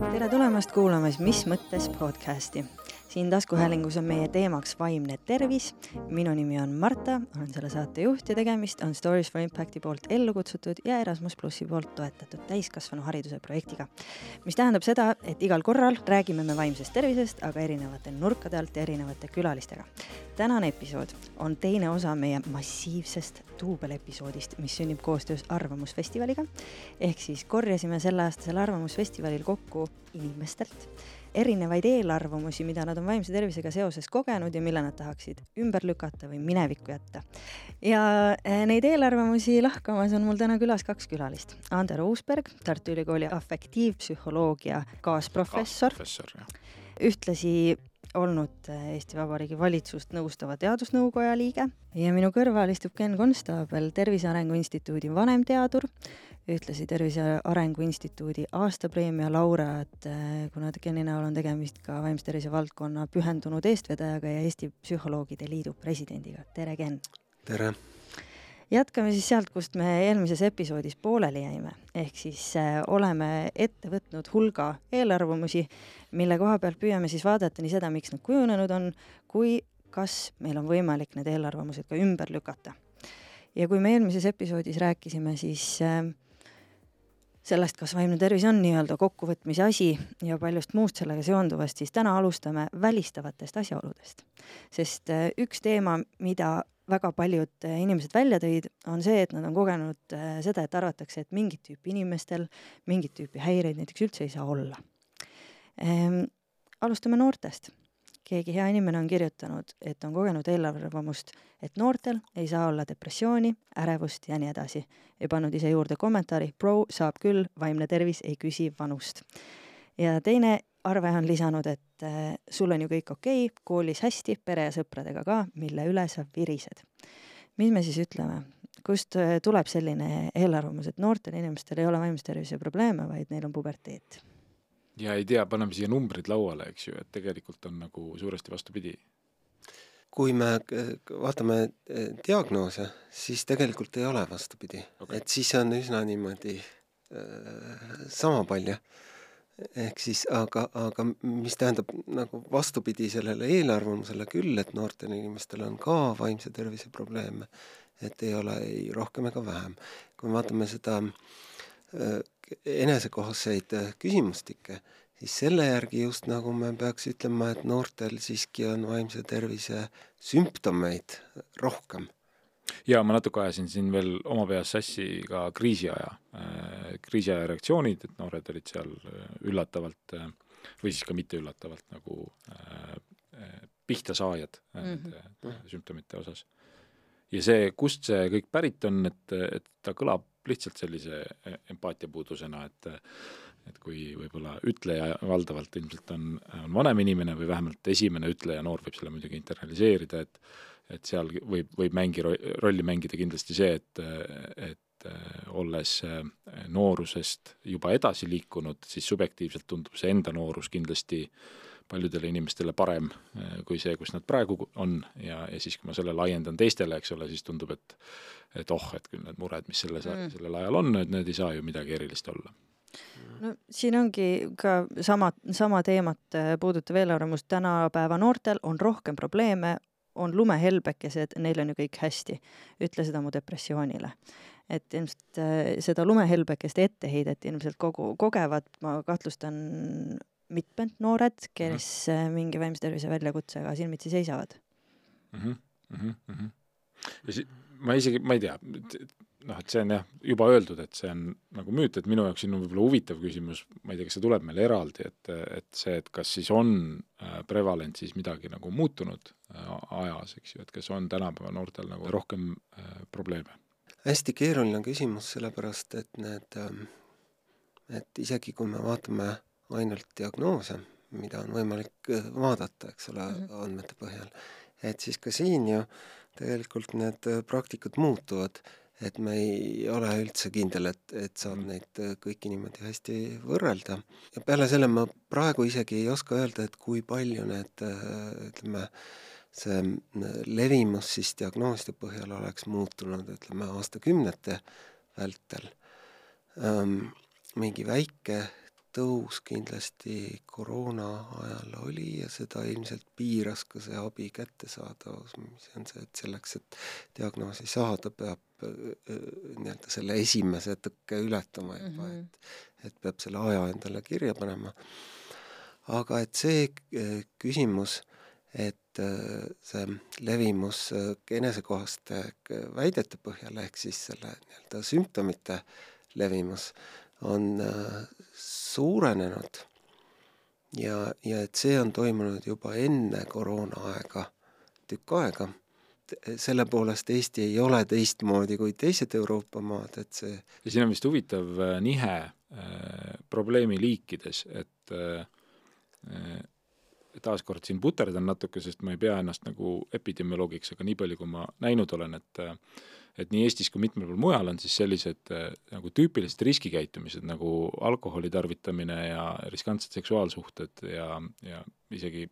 tere tulemast kuulama Mis mõttes podcasti. siin taskuhäälingus on meie teemaks vaimne tervis. minu nimi on Marta, olen selle saate juht ja tegemist on Stories for Impacti poolt ellu kutsutud ja Erasmus plussi poolt toetatud täiskasvanuhariduse projektiga. mis tähendab seda, et igal korral räägime me vaimsest tervisest, aga erinevate nurkade alt ja erinevate külalistega. tänane episood on teine osa meie massiivsest duubelepisoodist, mis sünnib koostöös Arvamusfestivaliga. ehk siis korjasime selleaastasel Arvamusfestivalil kokku inimestelt erinevaid eelarvamusi, mida nad on vaimse tervisega seoses kogenud ja mille nad tahaksid ümber lükata või minevikku jätta. ja eh, neid eelarvamusi lahkamas on mul täna külas kaks külalist. Ander Uusberg, Tartu Ülikooli afektiivpsühholoogia kaasprofessor, professor, jah. ühtlasi olnud eh, Eesti Vabariigi valitsust nõustava teadusnõukoja liige ja minu kõrval istub Ken Konstaabel, Tervise Arengu Instituudi vanemteadur, ühtlasi Tervise Arengu Instituudi aastapreemia laureaat, eh, kuna Keni näol on tegemist ka vaimse tervise valdkonna pühendunud eestvedajaga ja Eesti Psühholoogide Liidu presidendiga. tere, Ken! tere! jätkame siis sealt, kust me eelmises episoodis pooleli jäime, ehk siis äh, oleme ette võtnud hulga eelarvamusi, mille koha pealt püüame siis vaadata nii seda, miks nad kujunenud on, kui kas meil on võimalik need eelarvamused ka ümber lükata. ja kui me eelmises episoodis rääkisime siis äh, sellest, kas vaimne tervis on nii-öelda kokkuvõtmise asi ja paljust muust sellega seonduvast, siis täna alustame välistavatest asjaoludest. sest äh, üks teema, mida väga paljud äh, inimesed välja tõid, on see, et nad on kogenud äh, seda, et arvatakse, et mingit tüüpi inimestel mingit tüüpi häireid näiteks üldse ei saa olla ehm,. alustame noortest. Keegi hea inimene on kirjutanud, et on kogenud eelarvamust, et noortel ei saa olla depressiooni, ärevust ja nii edasi ja pannud ise juurde kommentaari, bro, saab küll, vaimne tervis ei küsi vanust. ja teine arve on lisanud, et äh, sul on ju kõik okei okay,, koolis hästi, pere ja sõpradega ka, mille üle sa virised. mis me siis ütleme, kust äh, tuleb selline eelarvamus, et noortel inimestel ei ole vaimse tervise probleeme, vaid neil on puberteet? Ja ei tea, paneme siia numbrid lauale, eks ju, et tegelikult on nagu suuresti vastupidi. kui me äh, vaatame äh, diagnoose, siis tegelikult ei ole vastupidi Okei. et siis on üsna niimoodi äh, sama palju. ehk siis, aga, aga mis tähendab nagu vastupidi sellele eelarvamusele küll, et noortel inimestel on ka vaimse tervise probleeme, et ei ole ei rohkem ega vähem. kui me vaatame seda enesekohaseid äh, küsimustikke, siis selle järgi just nagu me peaks ütlema, et noortel siiski on vaimse tervise sümptomeid rohkem. ja ma natuke ajasin siin veel oma peas sassi ka kriisiaja, kriisiaja reaktsioonid, et noored olid seal äh, üllatavalt äh, või siis ka mitte üllatavalt nagu äh, äh, pihtasaajad mm -hmm. sümptomite osas. ja see, kust see kõik pärit on, et, et ta kõlab lihtsalt sellise e-, empaatiapuudusena, et et kui võib-olla ütleja valdavalt ilmselt on, on vanem inimene või vähemalt esimene ütleja, noor võib selle muidugi internaliseerida, et et seal võib, võib mängi rolli mängida kindlasti see, et, et olles noorusest juba edasi liikunud, siis subjektiivselt tundub see enda noorus kindlasti paljudele inimestele parem kui see, kus nad praegu on ja, ja siis, kui ma selle laiendan teistele, eks ole, siis tundub, et et oh, et küll need mured, mis selles mm., sellel ajal on, et need ei saa ju midagi erilist olla no siin ongi ka sama, sama teemat äh, puudutav eelarvamus, tänapäeva noortel on rohkem probleeme, on lumehelbekesed, neil on ju kõik hästi. ütle seda mu depressioonile. et ilmselt äh, seda lumehelbekeste etteheidet ilmselt kogu, kogevad, ma kahtlustan, mitmed noored, kes mm -hmm. mingi vaimse tervise väljakutsega silmitsi seisavad mm. -hmm, mm -hmm. ja si-, ma isegi, ma ei tea, noh, et see on jah, juba öeldud, et see on nagu müüt, et minu jaoks siin on võib-olla huvitav küsimus, ma ei tea, kas see tuleb meil eraldi, et, et see, et kas siis on äh, prevalent siis midagi nagu muutunud äh, ajas, eks ju, et kas on tänapäeva noortel nagu rohkem äh, probleeme? hästi keeruline küsimus, sellepärast et need, et isegi kui me vaatame ainult diagnoose, mida on võimalik vaadata, eks ole mm, -hmm. andmete põhjal, et siis ka siin ju tegelikult need praktikad muutuvad et me ei ole üldse kindel, et, et saab mm. neid kõiki niimoodi hästi võrrelda. ja peale selle ma praegu isegi ei oska öelda, et kui palju need ütleme, see levimus siis diagnooside põhjal oleks muutunud, ütleme aastakümnete vältel ähm,. mingi väike tõus kindlasti koroona ajal oli ja seda ilmselt piiras ka see abi kättesaadavus, mis on see, et selleks, et diagnoosi saada, peab nii-öelda selle esimese tõkke ületama juba mm, -hmm. et et peab selle aja endale kirja panema. aga et see küsimus, et see levimus enesekohaste väidete põhjal ehk siis selle nii-öelda sümptomite levimus on äh, suurenenud ja, ja et see on toimunud juba enne koroonaaega tükk aega. selle poolest Eesti ei ole teistmoodi kui teised Euroopa maad, et see ja siin on vist huvitav äh, nihe äh, probleemiliikides, et äh, äh taaskord siin puterdan natuke, sest ma ei pea ennast nagu epidemioloogiks, aga nii palju, kui ma näinud olen, et et nii Eestis kui mitmel pool mujal on siis sellised nagu tüüpilised riskikäitumised nagu alkoholi tarvitamine ja riskantsed seksuaalsuhted ja, ja isegi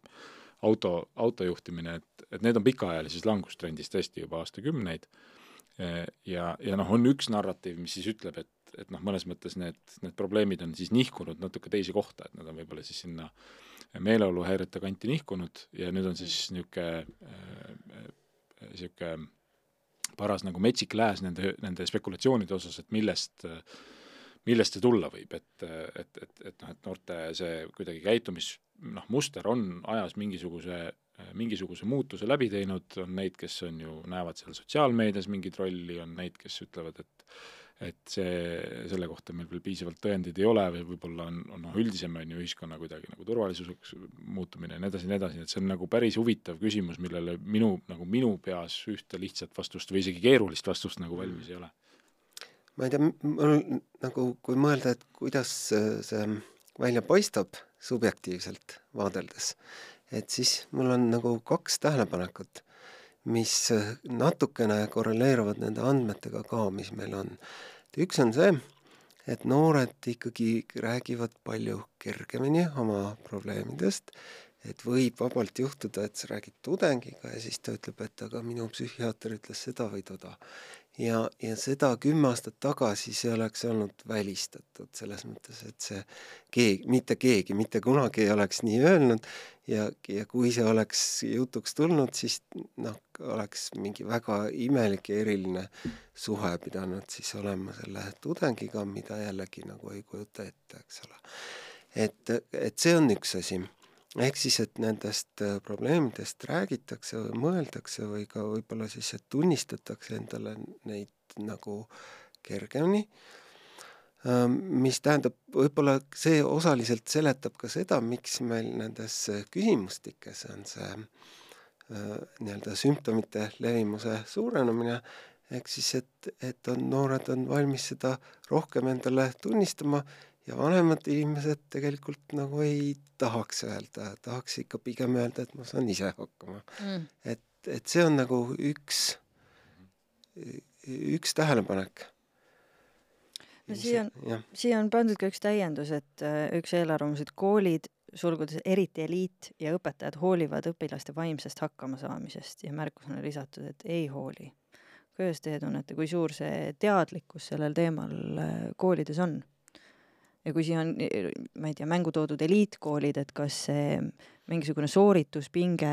auto, autojuhtimine, et, et need on pikaajalises langustrendis tõesti juba aastakümneid. ja, ja noh, on üks narratiiv, mis siis ütleb, et, et noh, mõnes mõttes need, need probleemid on siis nihkunud natuke teise kohta, et nad on võib-olla siis sinna äh, meeleoluhäirete kanti nihkunud ja nüüd on siis niisugune niisugune äh, paras nagu metsik lääs nende, nende spekulatsioonide osas, et millest, millest see tulla võib, et, et, et, et noh, et noorte see kuidagi käitumis noh, muster on ajas mingisuguse, mingisuguse muutuse läbi teinud, on neid, kes on ju, näevad seal sotsiaalmeedias mingit rolli, on neid, kes ütlevad, et et see, selle kohta meil veel piisavalt tõendeid ei ole või võib-olla on, on noh, üldisem on ju ühiskonna kuidagi nagu turvalisuseks muutumine ja nii edasi ja nii edasi, et see on nagu päris huvitav küsimus, millele minu, nagu minu peas ühte lihtsat vastust või isegi keerulist vastust nagu valmis ei ole. ma ei tea, mul nagu, kui mõelda, et kuidas see välja paistab subjektiivselt vaadeldes, et siis mul on nagu kaks tähelepanekut mis natukene korreleeruvad nende andmetega ka, mis meil on. üks on see, et noored ikkagi räägivad palju kergemini oma probleemidest, et võib vabalt juhtuda, et sa räägid tudengiga ja siis ta ütleb, et aga minu psühhiaater ütles seda või toda ja, ja seda kümme aastat tagasi see oleks olnud välistatud, selles mõttes, et see keegi, mitte keegi mitte kunagi ei oleks nii öelnud ja, ja kui see oleks jutuks tulnud, siis noh, oleks mingi väga imelik ja eriline suhe pidanud siis olema selle tudengiga, mida jällegi nagu ei kujuta ette, eks ole. et, et see on üks asi ehk siis, et nendest äh, probleemidest räägitakse või mõeldakse või ka võib-olla siis, et tunnistatakse endale neid nagu kergemini, ähm, mis tähendab, võib-olla see osaliselt seletab ka seda, miks meil nendes küsimustikes on see äh, nii-öelda sümptomite levimuse suurenemine, ehk siis, et, et on, noored on valmis seda rohkem endale tunnistama ja vanemad inimesed tegelikult nagu ei tahaks öelda, tahaks ikka pigem öelda, et ma saan ise hakkama. Mm.. et, et see on nagu üks, üks tähelepanek. Siia on, siia on pandud ka üks täiendus, et äh, üks eelarvamus, et koolid, sulgudes eriti eliit ja õpetajad hoolivad õpilaste vaimsest hakkamasaamisest ja märkus on lisatud, et ei hooli. kuidas teie tunnete, kui suur see teadlikkus sellel teemal äh, koolides on? ja kui siia on, ma ei tea, mängu toodud eliitkoolid, et kas see mingisugune soorituspinge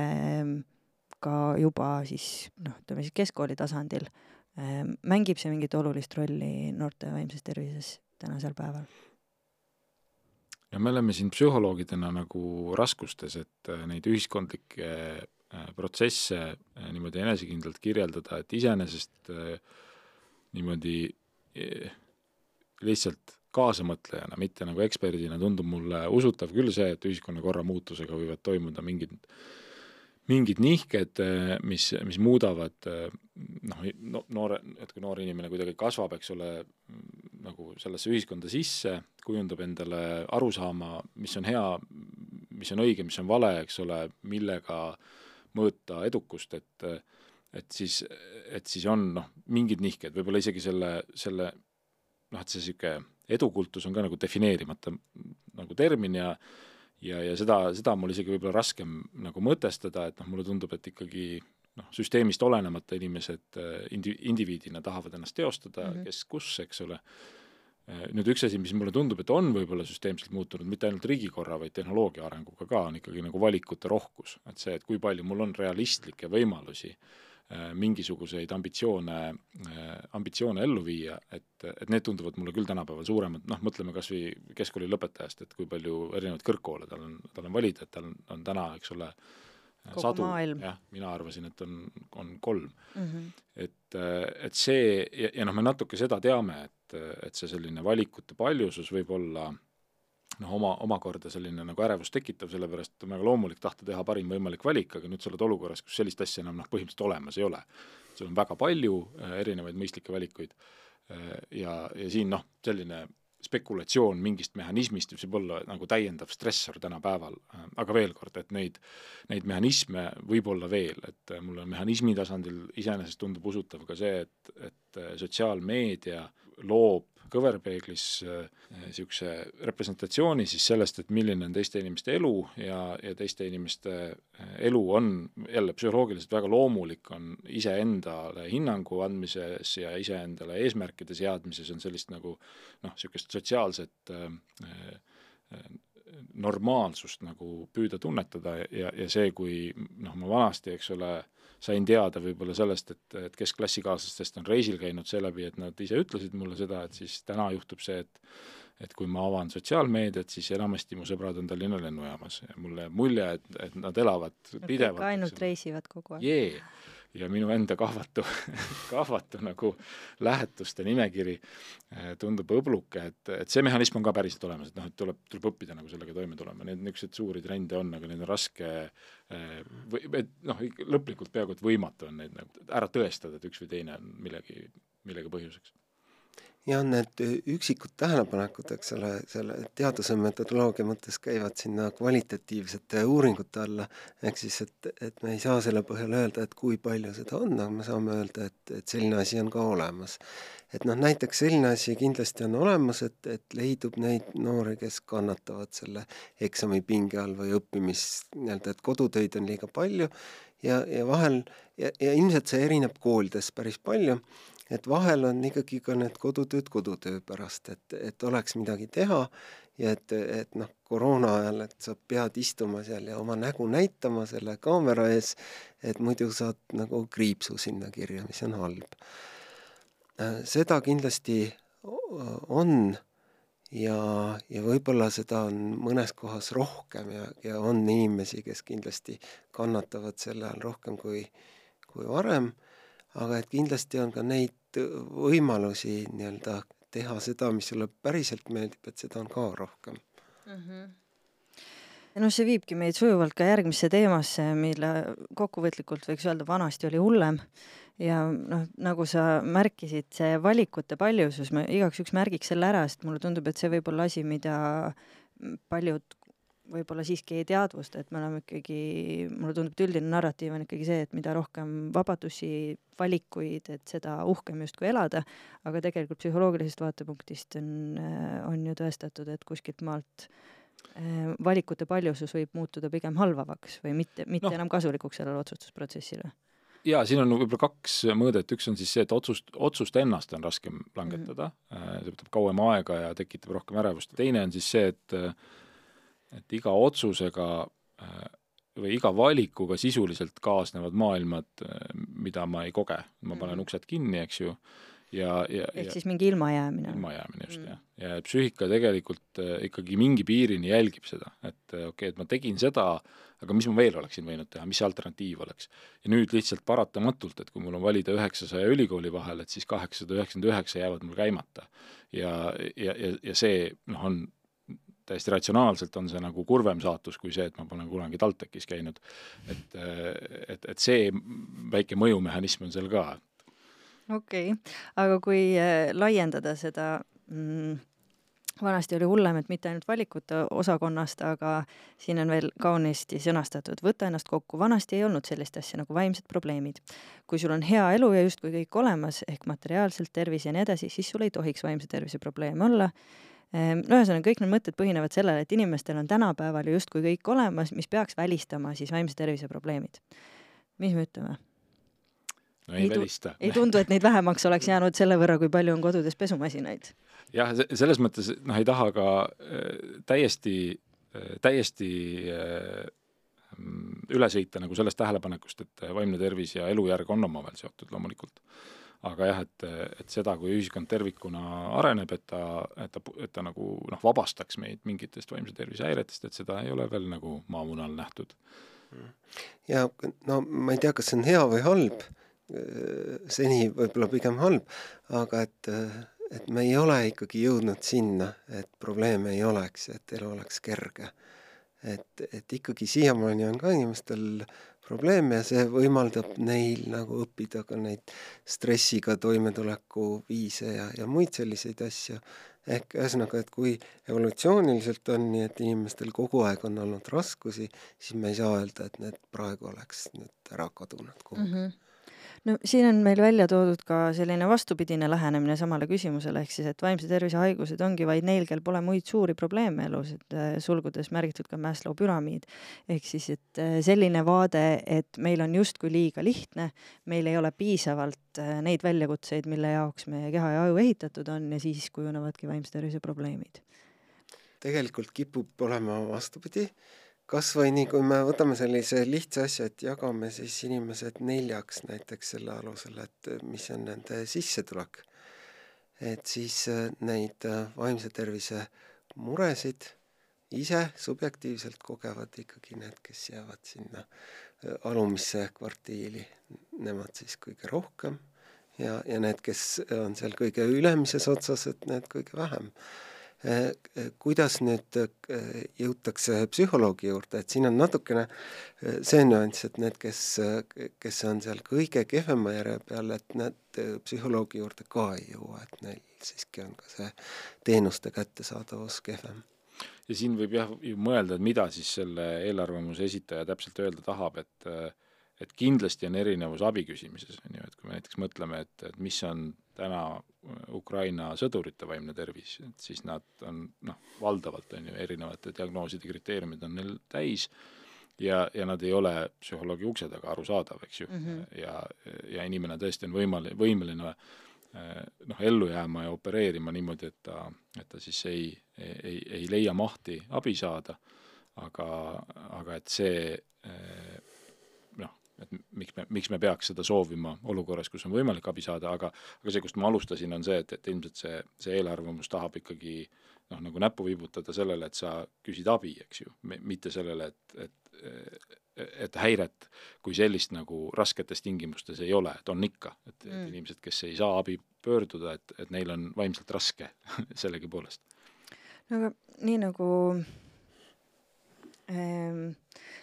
ka juba siis noh, ütleme siis keskkooli tasandil, mängib see mingit olulist rolli noorte vaimses tervises tänasel päeval? no me oleme siin psühholoogidena nagu raskustes, et äh, neid ühiskondlikke äh, protsesse äh, niimoodi enesekindlalt kirjeldada, et iseenesest niimoodi lihtsalt kaasamõtlejana, mitte nagu eksperdina, tundub mulle usutav küll see, et ühiskonnakorra muutusega võivad toimuda mingid, mingid nihked, mis, mis muudavad noh, no noore, et kui noor inimene kuidagi kasvab, eks ole, nagu sellesse ühiskonda sisse, kujundab endale arusaama, mis on hea, mis on õige, mis on vale, eks ole, millega mõõta edukust, et et siis, et siis on noh, mingid nihked, võib-olla isegi selle, selle noh, et see niisugune edukultus on ka nagu defineerimata nagu termin ja ja, ja seda, seda on mul isegi võib-olla raskem nagu mõtestada, et noh, mulle tundub, et ikkagi noh, süsteemist olenemata inimesed äh, indi-, indiviidina tahavad ennast teostada mm, -hmm. kes kus, eks ole, nüüd üks asi, mis mulle tundub, et on võib-olla süsteemselt muutunud, mitte ainult riigikorra, vaid tehnoloogia arenguga ka, on ikkagi nagu valikute rohkus. et see, et kui palju mul on realistlikke võimalusi äh, mingisuguseid ambitsioone, äh, ambitsioone ellu viia, et, et need tunduvad mulle küll tänapäeval suuremad, noh, mõtleme kas või keskkooli lõpetajast, et kui palju erinevaid kõrgkoole tal on, tal on valida, et tal on, on täna, eks ole, sadu, jah, mina arvasin, et on, on kolm mm. -hmm. et, et see ja, ja noh, me natuke seda teame, et, et see selline valikute paljusus võib olla noh, oma, omakorda selline nagu ärevust tekitav, sellepärast on väga loomulik tahta teha parim võimalik valik, aga nüüd sa oled olukorras, kus sellist asja enam noh, põhimõtteliselt olemas ei ole. sul on väga palju äh, erinevaid mõistlikke valikuid äh, ja, ja siin noh, selline spekulatsioon mingist mehhanismist võib olla nagu täiendav stressor tänapäeval, aga veel kord, et neid, neid mehhanisme võib olla veel, et mulle mehhanismi tasandil iseenesest tundub usutav ka see, et, et sotsiaalmeedia loob kõverpeeglis niisuguse äh, representatsiooni siis sellest, et milline on teiste inimeste elu ja, ja teiste inimeste äh, elu on jälle psühholoogiliselt väga loomulik, on iseendale hinnangu andmises ja iseendale eesmärkide seadmises on sellist nagu noh, niisugust sotsiaalset äh, äh, normaalsust nagu püüda tunnetada ja, ja see, kui noh, ma vanasti, eks ole, sain teada võib-olla sellest, et, et kes klassikaaslastest on reisil käinud seeläbi, et nad ise ütlesid mulle seda, et siis täna juhtub see, et et kui ma avan sotsiaalmeediat, siis enamasti mu sõbrad on Tallinna lennujaamas. Ja mulle jääb mulje, et, et nad elavad pidevalt. ainult reisivad kogu aeg. Yeah ja minu enda kahvatu kahvatu nagu lähetuste nimekiri eh, tundub õbluke, et, et see mehhanism on ka päriselt olemas, et noh, et tuleb, tuleb õppida nagu sellega toime tulema, neid niisuguseid suuri trende on, aga neid on raske eh, või et noh, lõplikult peaaegu et võimatu on neid nagu ära tõestada, et üks või teine on millegi, millegi põhjuseks ja need üksikud tähelepanekud, eks ole, selle teaduse metodoloogia mõttes käivad sinna kvalitatiivsete uuringute alla, ehk siis et, et me ei saa selle põhjal öelda, et kui palju seda on, aga me saame öelda, et, et selline asi on ka olemas. et noh, näiteks selline asi kindlasti on olemas, et, et leidub neid noori, kes kannatavad selle eksamipinge all või õppimis, nii-öelda, et kodutöid on liiga palju ja, ja vahel ja, ja ilmselt see erineb koolides päris palju et vahel on ikkagi ka need kodutööd kodutöö pärast, et, et oleks midagi teha ja et, et noh, koroona ajal, et sa pead istuma seal ja oma nägu näitama selle kaamera ees, et muidu saad nagu kriipsu sinna kirja, mis on halb. Äh, seda kindlasti on ja, ja võib-olla seda on mõnes kohas rohkem ja, ja on inimesi, kes kindlasti kannatavad selle all rohkem kui, kui varem aga et kindlasti on ka neid võimalusi nii-öelda teha seda, mis sulle päriselt meeldib, et seda on ka rohkem mm. -hmm noh, see viibki meid sujuvalt ka järgmisse teemasse, mille kokkuvõtlikult võiks öelda, vanasti oli hullem. ja noh, nagu sa märkisid, see valikute paljusus, ma igaks juhuks märgiks selle ära, sest mulle tundub, et see võib olla asi, mida paljud võib-olla siiski ei teadvusta, et me oleme ikkagi, mulle tundub, et üldine narratiiv on ikkagi see, et mida rohkem vabadusi, valikuid, et seda uhkem justkui elada, aga tegelikult psühholoogilisest vaatepunktist on, on ju tõestatud, et kuskilt maalt eh, valikute paljusus võib muutuda pigem halvavaks või mitte, mitte no. enam kasulikuks sellele otsustusprotsessile. Jaa, siin on võib-olla kaks mõõdet, üks on siis see, et otsust, otsust ennast on raskem langetada. Mm, -hmm. see võtab kauem aega ja tekitab rohkem ärevust. Teine on siis see, et et iga otsusega äh, või iga valikuga sisuliselt kaasnevad maailmad, äh, mida ma ei koge. ma panen mm. uksed kinni, eks ju, ja, ja ehk siis mingi ilmajäämine. ilmajäämine, just mm., jah. ja psüühika tegelikult äh, ikkagi mingi piirini jälgib seda, et okei okay,, et ma tegin seda, aga mis ma veel oleksin võinud teha, mis see alternatiiv oleks. ja nüüd lihtsalt paratamatult, et kui mul on valida üheksasaja ülikooli vahel, et siis kaheksasada üheksakümmend üheksa jäävad mul käimata. ja, ja, ja, ja see noh, on täiesti ratsionaalselt on see nagu kurvem saatus kui see, et ma pole kunagi TalTechis käinud. et, et, et see väike mõjumehhanism on seal ka. okei okay., aga kui äh, laiendada seda mm, vanasti oli hullem, et mitte ainult valikute osakonnast, aga siin on veel kaunisti sõnastatud, võta ennast kokku, vanasti ei olnud sellist asja nagu vaimsed probleemid. kui sul on hea elu ja justkui kõik olemas, ehk materiaalselt, tervis ja nii edasi, siis sul ei tohiks vaimse tervise probleeme olla no ühesõnaga, kõik need mõtted põhinevad sellele, et inimestel on tänapäeval ju justkui kõik olemas, mis peaks välistama siis vaimse tervise probleemid. mis me ütleme? no ei, ei välista. ei tundu, et neid vähemaks oleks jäänud selle võrra, kui palju on kodudes pesumasinaid. jah, selles mõttes noh, ei taha ka äh, täiesti äh,, täiesti äh, üle sõita nagu sellest tähelepanekust, et vaimne tervis ja elujärg on omavahel seotud loomulikult. Aga jah, et, et seda, kui ühiskond tervikuna areneb, et ta, et ta, et ta nagu noh, vabastaks meid mingitest vaimse tervise häiretest, et seda ei ole veel nagu maamunal nähtud. ja no ma ei tea, kas see on hea või halb, seni võib-olla pigem halb, aga et et me ei ole ikkagi jõudnud sinna, et probleeme ei oleks, et elu oleks kerge. Et, et ikkagi siiamaani on ka inimestel probleeme ja see võimaldab neil nagu õppida ka neid stressiga toimetuleku viise ja, ja muid selliseid asju. ehk ühesõnaga, et kui evolutsiooniliselt on nii, et inimestel kogu aeg on olnud raskusi, siis me ei saa öelda, et need praegu oleks nüüd ära kadunud kuhugi mm. -hmm no siin on meil välja toodud ka selline vastupidine lähenemine samale küsimusele, ehk siis, et vaimse tervise haigused ongi vaid neil, kel pole muid suuri probleeme elus, et äh, sulgudes märgitud ka Maslow püramiid. ehk siis, et äh, selline vaade, et meil on justkui liiga lihtne, meil ei ole piisavalt äh, neid väljakutseid, mille jaoks meie keha ja aju ehitatud on ja siis kujunevadki vaimse tervise probleemid. tegelikult kipub olema vastupidi kas või nii, kui me võtame sellise lihtsa asja, et jagame siis inimesed neljaks näiteks selle alusel, et mis on nende sissetulek, et siis äh, neid äh, vaimse tervise muresid ise subjektiivselt kogevad ikkagi need, kes jäävad sinna äh, alumisse kvartiili, nemad siis kõige rohkem. Ja, ja need, kes on seal kõige ülemises otsas, et need kõige vähem. Äh, äh, kuidas nüüd äh, jõutakse psühholoogi juurde, et siin on natukene see nüanss, et need, kes, kes on seal kõige kehvema järje peal, et nad psühholoogi juurde ka ei jõua, et neil siiski on ka see teenuste kättesaadavus kehvem. Ja siin võib jah ju mõelda, et mida siis selle eelarvamuse esitaja täpselt öelda tahab, et et kindlasti on erinevus abi küsimises, on ju, et kui me näiteks mõtleme, et, et mis on täna Ukraina sõdurite vaimne tervis, et siis nad on noh, valdavalt on ju erinevate diagnooside kriteeriumid on neil täis ja, ja nad ei ole psühholoogi ukse taga arusaadav, eks ju mm, -hmm. ja, ja inimene tõesti on võimal-, võimeline eh, noh, ellu jääma ja opereerima niimoodi, et ta, et ta siis ei, ei, ei leia mahti abi saada, aga, aga et see eh, et miks me, miks me peaks seda soovima olukorras, kus on võimalik abi saada, aga aga see, kust ma alustasin, on see, et, et ilmselt see, see eelarvamus tahab ikkagi noh, nagu näppu viibutada sellele, et sa küsid abi, eks ju, mitte sellele, et, et et häiret kui sellist nagu rasketes tingimustes ei ole, et on ikka, et, et mm. inimesed, kes ei saa abi pöörduda, et, et neil on vaimselt raske sellegipoolest. no aga nii nagu ähm,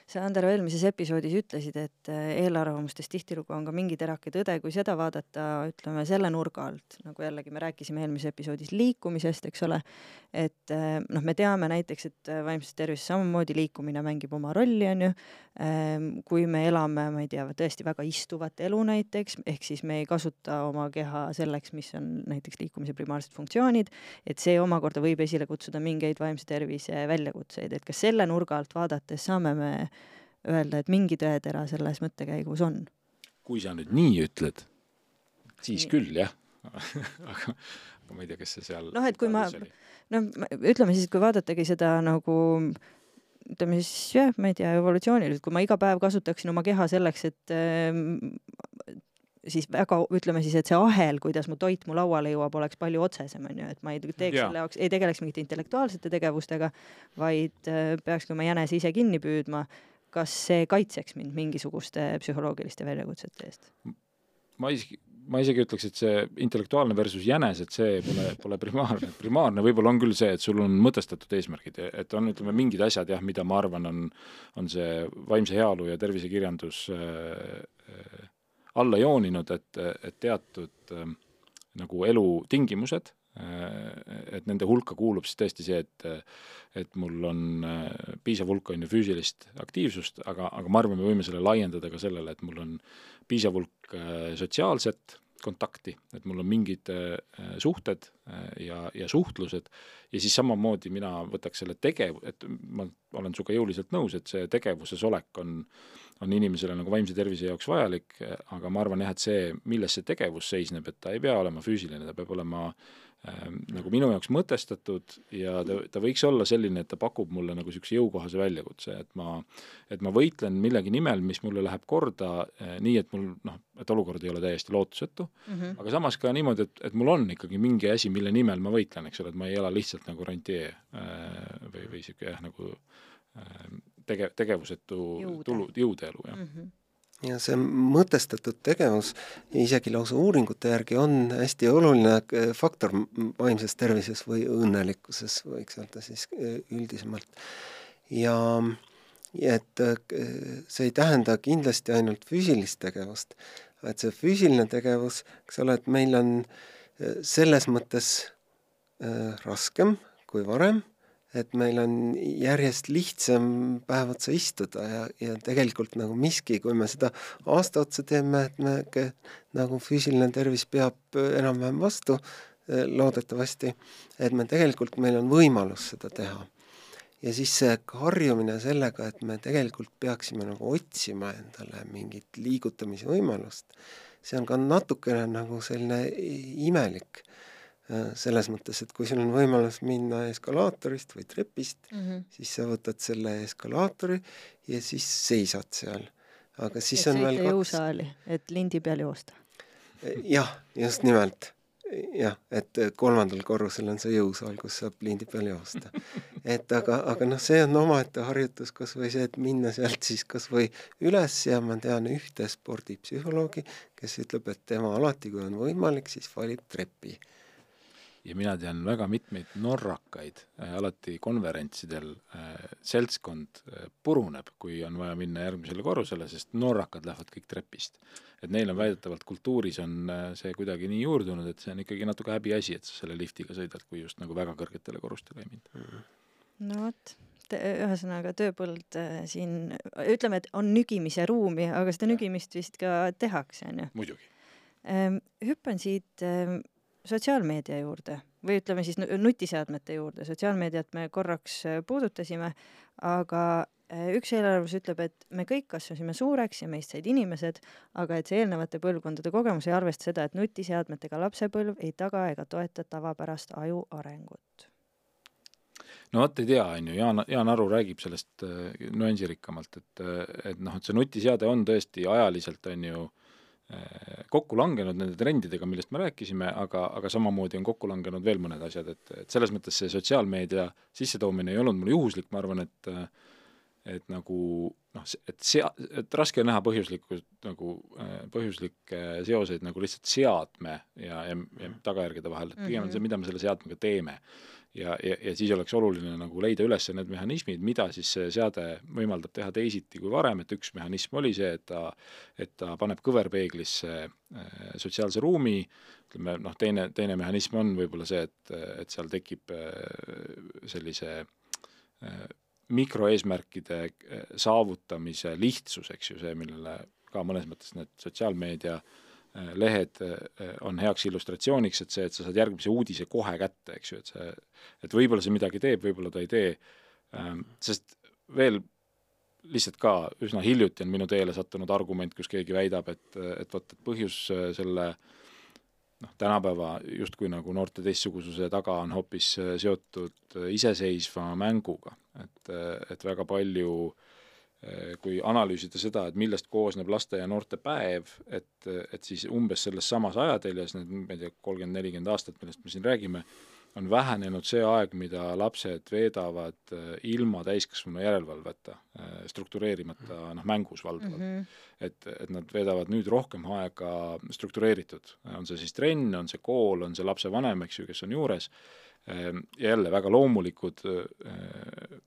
sa, Andero, eelmises episoodis ütlesid, et äh, eelarvamustes tihtilugu on ka mingi terake tõde, kui seda vaadata, ütleme selle nurga alt, nagu jällegi me rääkisime eelmises episoodis liikumisest, eks ole, et äh, noh, me teame näiteks, et äh, vaimses tervises samamoodi liikumine mängib oma rolli, on ju, ähm, kui me elame, ma ei tea, tõesti väga istuvat elu näiteks, ehk siis me ei kasuta oma keha selleks, mis on näiteks liikumise primaarsed funktsioonid, et see omakorda võib esile kutsuda mingeid vaimse tervise väljakutseid, et kas selle nurga alt vaadates saame me öelda, et mingi tõetera selles mõttekäigus on. kui sa nüüd nii ütled, siis nii. küll jah aga, aga ma ei tea, kas see seal noh, et kui ma, noh, ütleme siis, kui vaadatagi seda nagu ütleme siis jah, ma ei tea, evolutsiooniliselt, kui ma iga päev kasutaksin oma keha selleks, et äh, siis väga, ütleme siis, et see ahel, kuidas mu toit mu lauale jõuab, oleks palju otsesem, on ju, et ma ei teeks ja. selle jaoks, ei tegeleks mingite intellektuaalsete tegevustega, vaid äh, peakski oma jänese ise kinni püüdma kas see kaitseks mind mingisuguste psühholoogiliste väljakutsete eest? ma isegi, ma isegi ütleks, et see intellektuaalne versus jänes, et see pole, pole primaarne, primaarne võib-olla on küll see, et sul on mõtestatud eesmärgid, et on, ütleme, mingid asjad jah, mida ma arvan, on, on see vaimse heaolu ja tervisekirjandus äh, äh, alla jooninud, et, et teatud äh, nagu elutingimused Äh, et nende hulka kuulub siis tõesti see, et et mul on äh, piisav hulk, on ju, füüsilist aktiivsust, aga, aga ma arvan, me võime selle laiendada ka sellele, et mul on piisav hulk äh, sotsiaalset kontakti, et mul on mingid äh, suhted äh, ja, ja suhtlused. Ja siis samamoodi mina võtaks selle tegev-, et ma olen sinuga jõuliselt nõus, et see tegevuses olek on, on inimesele nagu vaimse tervise jaoks vajalik, aga ma arvan jah, et see, milles see tegevus seisneb, et ta ei pea olema füüsiline, ta peab olema nagu minu jaoks mõtestatud ja ta, ta võiks olla selline, et ta pakub mulle nagu niisuguse jõukohase väljakutse, et ma, et ma võitlen millegi nimel, mis mulle läheb korda äh, nii, et mul noh, et olukord ei ole täiesti lootusetu mm, -hmm. aga samas ka niimoodi, et, et mul on ikkagi mingi asi, mille nimel ma võitlen, eks ole, et ma ei ela lihtsalt nagu rantjee äh, või, või niisugune jah, nagu äh, tege-, tegevusetu Jõude. tulu, jõudeelu, jah mm. -hmm ja see mõtestatud tegevus isegi lausa uuringute järgi on hästi oluline faktor vaimses tervises või õnnelikkuses, võiks öelda siis üldisemalt. ja, et see ei tähenda kindlasti ainult füüsilist tegevust, et see füüsiline tegevus, eks ole, et meil on selles mõttes raskem kui varem et meil on järjest lihtsam päev otsa istuda ja, ja tegelikult nagu miski, kui me seda aasta otsa teeme, et me nagu füüsiline tervis peab enam-vähem vastu eh, loodetavasti, et me tegelikult, meil on võimalus seda teha. ja siis see harjumine sellega, et me tegelikult peaksime nagu otsima endale mingit liigutamise võimalust, see on ka natukene nagu selline imelik selles mõttes, et kui sul on võimalus minna eskalaatorist või trepist mm, -hmm. siis sa võtad selle eskalaatori ja siis seisad seal. aga siis et on veel kaks jõusaali, et lindi peal joosta. Äh, jah, just nimelt. jah, et kolmandal korrusel on see jõusaal, kus saab lindi peal joosta. et aga, aga noh, see on omaette harjutus, kas või see, et minna sealt siis kas või üles ja ma tean ühte spordipsühholoogi, kes ütleb, et tema alati, kui on võimalik, siis valib trepi ja mina tean väga mitmeid norrakaid äh,, alati konverentsidel äh, seltskond äh, puruneb, kui on vaja minna järgmisele korrusele, sest norrakad lähevad kõik trepist. et neil on väidetavalt kultuuris on see kuidagi nii juurdunud, et see on ikkagi natuke häbiasi, et sa selle liftiga sõidad, kui just nagu väga kõrgetele korrustele ei minda no vot, ühesõnaga tööpõld siin, ütleme, et on nügimise ruumi, aga seda nügimist vist ka tehakse, on ju? muidugi ähm,. hüppan siit ähm, sotsiaalmeedia juurde või ütleme siis nutiseadmete juurde, sotsiaalmeediat me korraks äh, puudutasime, aga äh, üks eelarvamus ütleb, et me kõik kasvasime suureks ja meist said inimesed, aga et see eelnevate põlvkondade kogemus ei arvesta seda, et nutiseadmetega lapsepõlv ei taga ega toeta tavapärast aju arengut. no vot ei tea, on ju, Jaan, Jaan Aru räägib sellest äh, nüansirikkamalt, et, et noh, et see nutiseade on tõesti ajaliselt, on ju äh, kokku langenud nende trendidega, millest me rääkisime, aga, aga samamoodi on kokku langenud veel mõned asjad, et, et selles mõttes see sotsiaalmeedia sissetoomine ei olnud mul juhuslik, ma arvan, et et nagu noh, et sea-, et raske on näha põhjuslikku nagu äh, põhjuslikke seoseid nagu lihtsalt seadme ja, ja, ja tagajärgede vahel, et pigem on see, mhm. mida me selle seadmega teeme ja, ja, ja siis oleks oluline nagu leida üles need mehhanismid, mida siis see seade võimaldab teha teisiti kui varem, et üks mehhanism oli see, et ta, et ta paneb kõverpeeglisse äh, sotsiaalse ruumi, ütleme noh, teine, teine mehhanism on võib-olla see, et, et seal tekib äh, sellise äh, mikroeesmärkide saavutamise lihtsus, eks ju, see, millele ka mõnes mõttes need sotsiaalmeedia äh, lehed äh, on heaks illustratsiooniks, et see, et sa saad järgmise uudise kohe kätte, eks ju, et see, et võib-olla see midagi teeb, võib-olla ta ei tee, ähm, sest veel lihtsalt ka üsna hiljuti on minu teele sattunud argument, kus keegi väidab, et, et vot, et põhjus äh, selle noh, tänapäeva justkui nagu noorte teistsugususe taga on hoopis seotud iseseisva mänguga, et, et väga palju Äh, kui analüüsida seda, et millest koosneb laste ja noorte päev, et, et siis umbes selles samas ajateljes, need, ma ei tea, kolmkümmend, nelikümmend aastat, millest me siin räägime, on vähenenud see aeg, mida lapsed veedavad äh, ilma täiskasvanu järelevalveta, äh, struktureerimata noh, mängus valdavalt mm. -hmm. et, et nad veedavad nüüd rohkem aega struktureeritud, on see siis trenn, on see kool, on see lapsevanem, eks ju, kes on juures, jälle väga loomulikud äh,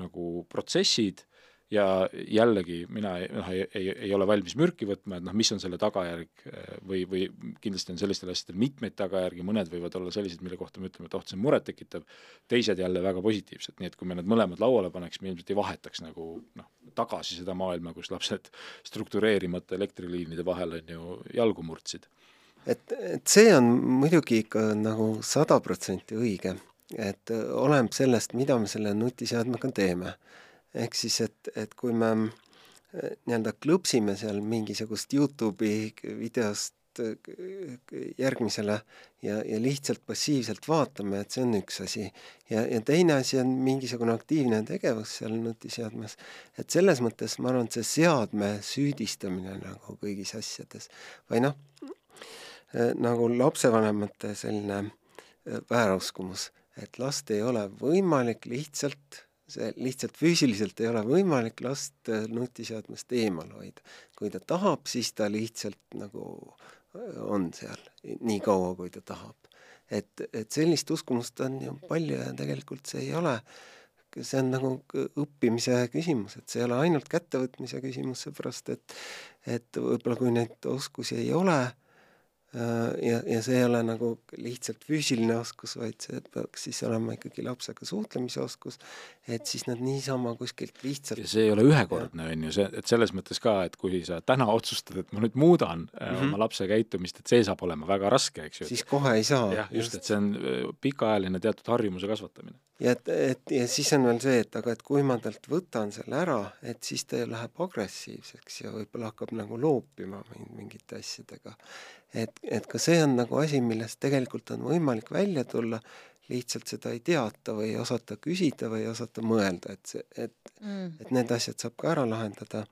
nagu protsessid ja jällegi mina noh, ei, ei, ei ole valmis mürki võtma, et noh, mis on selle tagajärg või, või kindlasti on sellistel asjadel mitmeid tagajärgi, mõned võivad olla sellised, mille kohta me ütleme, et oh, see on murettekitav, teised jälle väga positiivsed, nii et kui me need mõlemad lauale paneks, me ilmselt ei vahetaks nagu noh, tagasi seda maailma, kus lapsed struktureerimata elektriliinide vahel on ju jalgu murdsid. et, et see on muidugi ikka nagu sada protsenti õige, et oleneb sellest, mida me selle nutiseadmega teeme. Ehk siis, et, et kui me nii-öelda klõpsime seal mingisugust Youtube'i videost järgmisele ja, ja lihtsalt passiivselt vaatame, et see on üks asi. ja, ja teine asi on mingisugune aktiivne tegevus seal nutiseadmes. et selles mõttes ma arvan, et see seadme süüdistamine nagu kõigis asjades või noh, nagu lapsevanemate selline vääruskumus, et last ei ole võimalik lihtsalt see lihtsalt füüsiliselt ei ole võimalik last äh, nutiseadmest eemal hoida. kui ta tahab, siis ta lihtsalt nagu äh, on seal nii kaua, kui ta tahab. et, et sellist uskumust on ju palju ja tegelikult see ei ole, see on nagu õppimise küsimus, et see ei ole ainult kättevõtmise küsimus, seepärast et et võib-olla kui neid oskusi ei ole, ja, ja see ei ole nagu lihtsalt füüsiline oskus, vaid see peaks siis olema ikkagi lapsega suhtlemise oskus, et siis nad niisama kuskilt lihtsalt ja see ei ole ühekordne, on ju, see, et selles mõttes ka, et kui sa täna otsustad, et ma nüüd muudan mm -hmm. oma lapse käitumist, et see saab olema väga raske, eks ju. siis kohe ei saa. jah, just, et see on äh, pikaajaline teatud harjumuse kasvatamine. Ja et, et ja siis on veel see, et aga et kui ma talt võtan selle ära, et siis ta läheb agressiivseks ja võib-olla hakkab nagu loopima mingite asjadega et, et ka see on nagu asi, millest tegelikult on võimalik välja tulla, lihtsalt seda ei teata või ei osata küsida või ei osata mõelda, et see, et mm., et need asjad saab ka ära lahendada.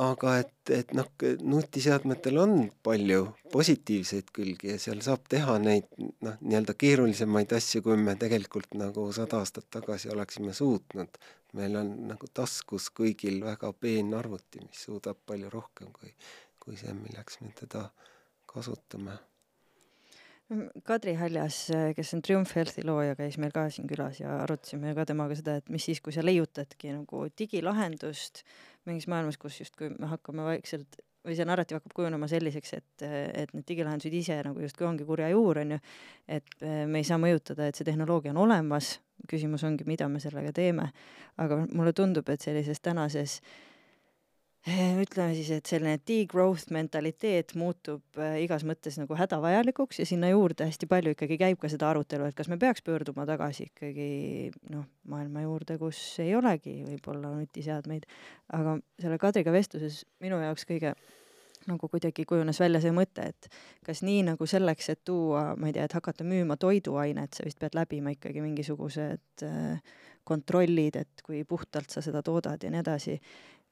Aga et, et noh, nutiseadmetel on palju positiivseid külgi ja seal saab teha neid noh, nii-öelda keerulisemaid asju, kui me tegelikult nagu sada aastat tagasi oleksime suutnud. meil on nagu taskus kõigil väga peen arvuti, mis suudab palju rohkem kui kui see, milleks me teda kasutame. Kadri Haljas, kes on Triumph Healthi looja, käis meil ka siin külas ja arutasime ka temaga seda, et mis siis, kui sa leiutadki nagu digilahendust mingis maailmas, kus justkui me hakkame vaikselt või see narratiiv hakkab kujunema selliseks, et, et need digilahendused ise nagu justkui ongi kurja juur, on ju, et me ei saa mõjutada, et see tehnoloogia on olemas, küsimus ongi, mida me sellega teeme. aga mulle tundub, et sellises tänases äh, Eh, ütleme siis, et selline degrowth mentaliteet muutub äh, igas mõttes nagu hädavajalikuks ja sinna juurde hästi palju ikkagi käib ka seda arutelu, et kas me peaks pöörduma tagasi ikkagi noh, maailma juurde, kus ei olegi võib-olla nutiseadmeid. aga selle Kadriga vestluses minu jaoks kõige nagu kuidagi kujunes välja see mõte, et kas nii nagu selleks, et tuua, ma ei tea, et hakata müüma toiduainet, sa vist pead läbima ikkagi mingisugused äh, kontrollid, et kui puhtalt sa seda toodad ja nii edasi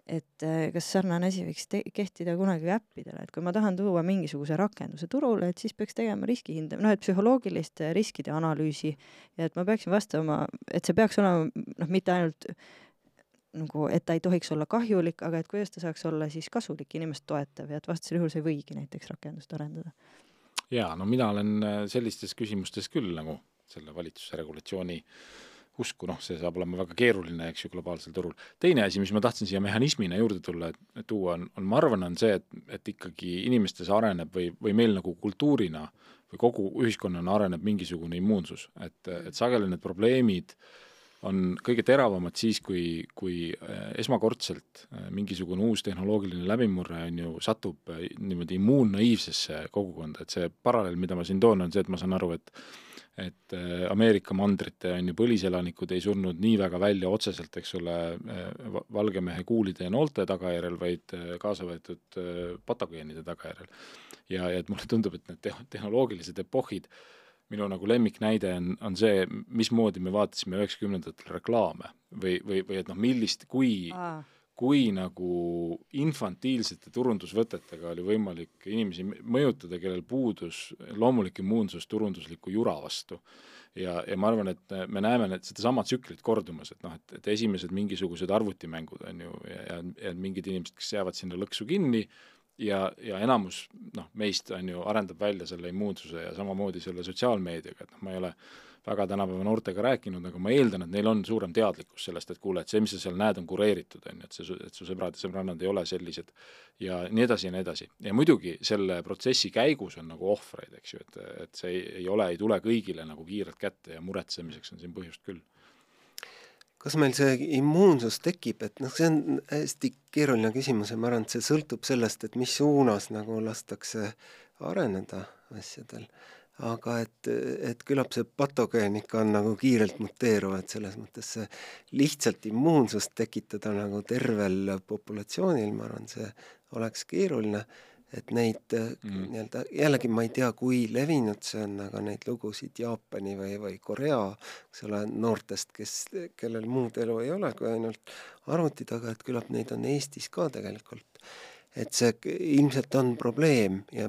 et äh, kas sarnane asi võiks kehtida kunagi äppidele, et kui ma tahan tuua mingisuguse rakenduse turule, et siis peaks tegema riskihinda, noh, et psühholoogilist riskide analüüsi ja et ma peaksin vastama, et see peaks olema noh, mitte ainult nagu, et ta ei tohiks olla kahjulik, aga et kuidas ta saaks olla siis kasulik, inimest toetav ja et vastasel juhul sa ei võigi näiteks rakendust arendada. jaa, no mina olen äh, sellistes küsimustes küll nagu selle valitsuse regulatsiooni äh, usku, noh, see saab olema väga keeruline, eks ju, globaalsel turul. teine asi, mis ma tahtsin siia mehhanismina juurde tulla, et tuua, on, on, ma arvan, on see, et, et ikkagi inimestes areneb või, või meil nagu kultuurina või kogu ühiskonnana areneb mingisugune immuunsus, et, et sageli need probleemid on kõige teravamad siis, kui, kui äh, esmakordselt äh, mingisugune uus tehnoloogiline läbimurre on ju, satub äh, niimoodi immuunnaiivsesse kogukonda, et see paralleel, mida ma siin toon, on see, et ma saan aru, et et äh, Ameerika mandrite on ju põliselanikud ei surnud nii väga välja otseselt, eks ole, äh, valge mehe kuulide ja noolte tagajärjel, vaid äh, kaasa võetud patogeenide tagajärjel. ja, ja et mulle tundub, et need te tehnoloogilised epohhid, minu nagu lemmiknäide on, on see, mismoodi me vaatasime üheksakümnendatel reklaame või, või, või et noh, millist, kui Aa kui nagu infantiilsete turundusvõtetega oli võimalik inimesi mõjutada, kellel puudus loomulik immuunsus turundusliku jura vastu. ja, ja ma arvan, et me näeme need, sedasama tsüklit kordumas, et noh, et, et esimesed mingisugused arvutimängud on ju ja, ja, ja mingid inimesed, kes jäävad sinna lõksu kinni ja, ja enamus noh, meist on ju, arendab välja selle immuunsuse ja samamoodi selle sotsiaalmeediaga, et noh, ma ei ole väga tänapäeva noortega rääkinud, aga ma eeldan, et neil on suurem teadlikkus sellest, et kuule, et see, mis sa seal näed, on kureeritud, on ju, et see, et su sõbrad ja sõbrannad ei ole sellised ja nii edasi ja nii edasi. ja muidugi selle protsessi käigus on nagu ohvreid, eks ju, et, et see ei, ei ole, ei tule kõigile nagu kiirelt kätte ja muretsemiseks on siin põhjust küll kas meil see immuunsus tekib, et noh, see on hästi keeruline küsimus ja ma arvan, et see sõltub sellest, et mis suunas nagu lastakse areneda asjadel. Aga et, et küllap see patogeen ikka on nagu kiirelt muteeruv, et selles mõttes see lihtsalt immuunsust tekitada nagu tervel populatsioonil, ma arvan, see oleks keeruline et neid mm. nii-öelda, jällegi ma ei tea, kui levinud see on, aga neid lugusid Jaapani või, või Korea, eks ole, noortest, kes, kellel muud elu ei ole kui ainult arvuti taga, et küllap neid on Eestis ka tegelikult. Et see ilmselt on probleem ja